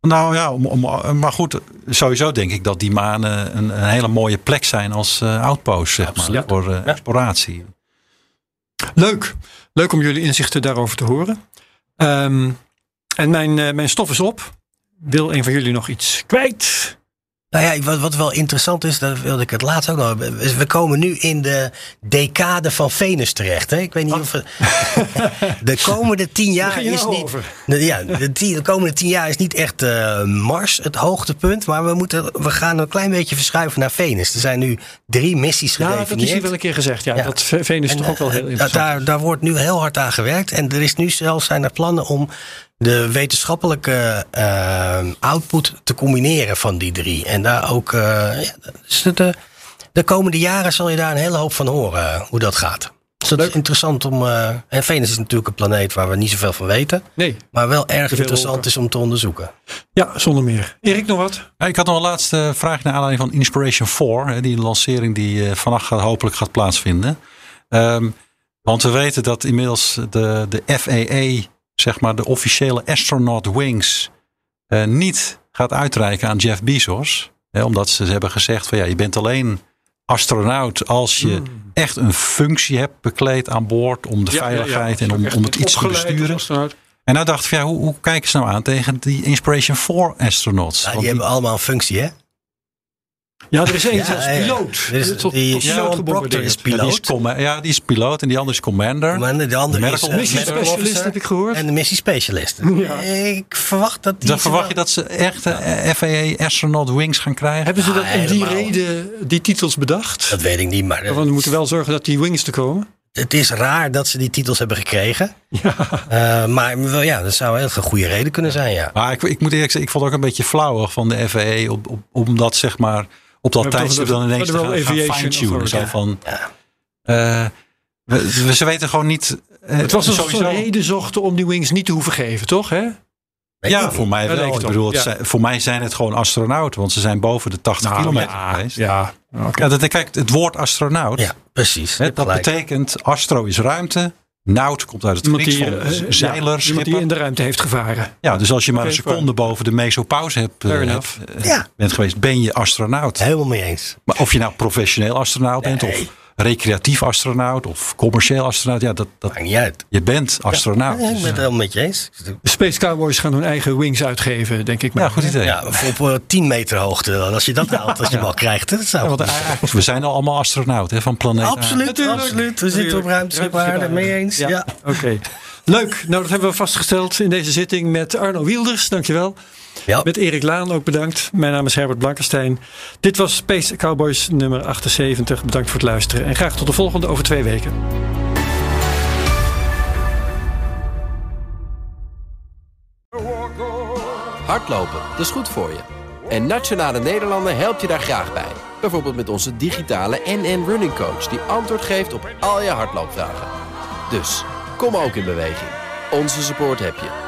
Speaker 3: Nou ja, om, om, maar goed, sowieso denk ik dat die manen een, een hele mooie plek zijn als eh outpost zeg maar,
Speaker 2: Absoluut.
Speaker 3: voor eh,
Speaker 2: Ja.
Speaker 3: exploratie.
Speaker 1: Leuk. Leuk om jullie inzichten daarover te horen. Ehm, en mijn, eh, mijn stof is op. Wil een van jullie nog iets kwijt?
Speaker 2: Nou ja, wat, wat wel interessant is, daar wilde ik het laatst ook nog. We we komen nu in de decade van Venus terecht. Hè? Ik weet niet of. we- [LAUGHS] de komende tien jaar is
Speaker 1: nou
Speaker 2: niet.
Speaker 1: over?
Speaker 2: de- Ja, de, tien- de komende tien jaar is niet echt eh, Mars het hoogtepunt. Maar we, moeten, we gaan een klein beetje verschuiven naar Venus. Er zijn nu drie missies
Speaker 1: Ja, dat is hier wel een keer gezegd. Ja,
Speaker 2: Ja.
Speaker 1: dat Ve- Venus
Speaker 2: En,
Speaker 1: toch ook wel
Speaker 2: eh,
Speaker 1: heel interessant.
Speaker 2: daar, daar wordt nu heel hard aan gewerkt. En er is nu zelfs zijn er plannen om de wetenschappelijke uh, output te combineren van die drie. En daar ook, uh, ja, dus de, de komende jaren zal je daar een hele hoop van horen, hoe dat gaat. Dus dat is interessant om. Uh, en Venus is natuurlijk een planeet waar we niet zoveel van weten.
Speaker 1: Nee.
Speaker 2: Maar wel erg interessant is om te onderzoeken.
Speaker 1: Ja, zonder meer. Erik, nog wat?
Speaker 3: Ja, ik had nog een laatste vraag naar aanleiding van Inspiration 4. Die lancering die uh, vannacht gaat, hopelijk gaat plaatsvinden. Um, want we weten dat inmiddels de, de FAA, zeg maar de officiële astronaut wings, uh, niet gaat uitreiken aan Jeff Bezos. Hè, omdat ze hebben gezegd van ja, je bent alleen astronaut als je hmm. echt een functie hebt bekleed aan boord om de
Speaker 1: Ja,
Speaker 3: veiligheid
Speaker 1: ja, ja.
Speaker 3: en om, om het iets te besturen. En nou dacht ik, van, ja, hoe, hoe kijken ze nou aan tegen die Inspiration 4 astronauts?
Speaker 2: Ja,
Speaker 3: Want
Speaker 2: die hebben allemaal een functie, hè?
Speaker 1: Ja, er is één
Speaker 2: Ja,
Speaker 1: zelfs
Speaker 2: ja, ja.
Speaker 1: piloot.
Speaker 2: Is-
Speaker 1: Tot-
Speaker 2: die
Speaker 1: tot
Speaker 2: Sean
Speaker 1: piloot
Speaker 2: Proctor is
Speaker 3: ja, die is ja, die is piloot en die andere is commander.
Speaker 2: Maar de andere is
Speaker 3: Medical
Speaker 2: eh,
Speaker 1: Mission
Speaker 2: medical
Speaker 1: specialist heb ik gehoord.
Speaker 2: En de missiespecialist. [LAUGHS] Ik verwacht dat die...
Speaker 3: Dan verwacht je dat ze echt eh, FAA astronaut wings gaan krijgen?
Speaker 1: Hebben ze dat
Speaker 2: Ah,
Speaker 1: om die
Speaker 2: helemaal.
Speaker 1: reden die titels bedacht?
Speaker 2: Dat weet ik niet, maar
Speaker 1: Want we moeten wel zorgen dat die wings te komen.
Speaker 2: het is raar dat ze die titels hebben gekregen. [LAUGHS] Eh, maar wel, ja, dat zou heel een goede reden kunnen zijn, ja.
Speaker 3: Maar ik, ik moet eerlijk zeggen, ik vond het ook een beetje flauwig van de FAA. Op, op, om dat zeg maar op dat tijdstip dan ineens te gaan, fine-tunen. Zo van,
Speaker 2: Ja.
Speaker 3: eh, we, we- ze weten gewoon niet... eh,
Speaker 1: Het was
Speaker 3: sowieso-
Speaker 1: een reden zochten om die wings niet te hoeven geven, toch? Hè?
Speaker 3: Ja, voor mij wel. Ik bedoel,
Speaker 1: ja.
Speaker 3: zijn- voor mij zijn het gewoon astronauten. Want ze zijn boven de 80 kilometer
Speaker 1: ja,
Speaker 3: geweest.
Speaker 1: ja. Oké.
Speaker 3: Ja, dat, kijk, het woord astronaut.
Speaker 2: Ja, precies.
Speaker 3: Hè, dat
Speaker 2: gelijk.
Speaker 3: betekent astro is ruimte. Naut komt uit het Grieks
Speaker 1: die,
Speaker 3: van
Speaker 1: eh,
Speaker 3: z-
Speaker 1: ja,
Speaker 3: zeiler,
Speaker 1: iemand die in de ruimte heeft gevaren.
Speaker 3: Ja, dus als je maar een seconde boven de mesopauze hebt, eh, eh,
Speaker 2: Ja.
Speaker 3: bent geweest, ben je astronaut.
Speaker 2: Helemaal mee eens.
Speaker 3: Maar of je nou professioneel astronaut bent, of recreatief astronaut, of commercieel astronaut, ja, dat, dat,
Speaker 2: Maakt niet uit.
Speaker 3: je bent astronaut.
Speaker 2: Ja, ik ben het helemaal met je eens.
Speaker 1: De Space Cowboys gaan hun eigen wings uitgeven, denk ik. maar.
Speaker 3: ja, goed idee.
Speaker 2: Ja, op eh, 10 meter hoogte. dan. Als je dat haalt, als je hem al krijgt. Dat zou
Speaker 3: Ja, want eigenlijk, we zijn al allemaal astronauten hè, van planeet.
Speaker 2: Absoluut,
Speaker 1: Natuurlijk.
Speaker 2: absoluut. We zitten op ruimteschip aarde, mee eens.
Speaker 1: Ja.
Speaker 2: Ja.
Speaker 1: Oké. Leuk. Nou, dat hebben we vastgesteld in deze zitting met Arno Wielders. Dankjewel.
Speaker 2: Ja.
Speaker 1: Met Erik Laan ook bedankt. Mijn naam is Herbert Blankenstein. Dit was Space Cowboys nummer 78. Bedankt voor het luisteren. En graag tot de volgende over twee weken.
Speaker 5: Hardlopen, dat is goed voor je. En Nationale Nederlanden helpt je daar graag bij. Bijvoorbeeld met onze digitale NN Running Coach... die antwoord geeft op al je hardloopvragen. Dus, kom ook in beweging. Onze support heb je.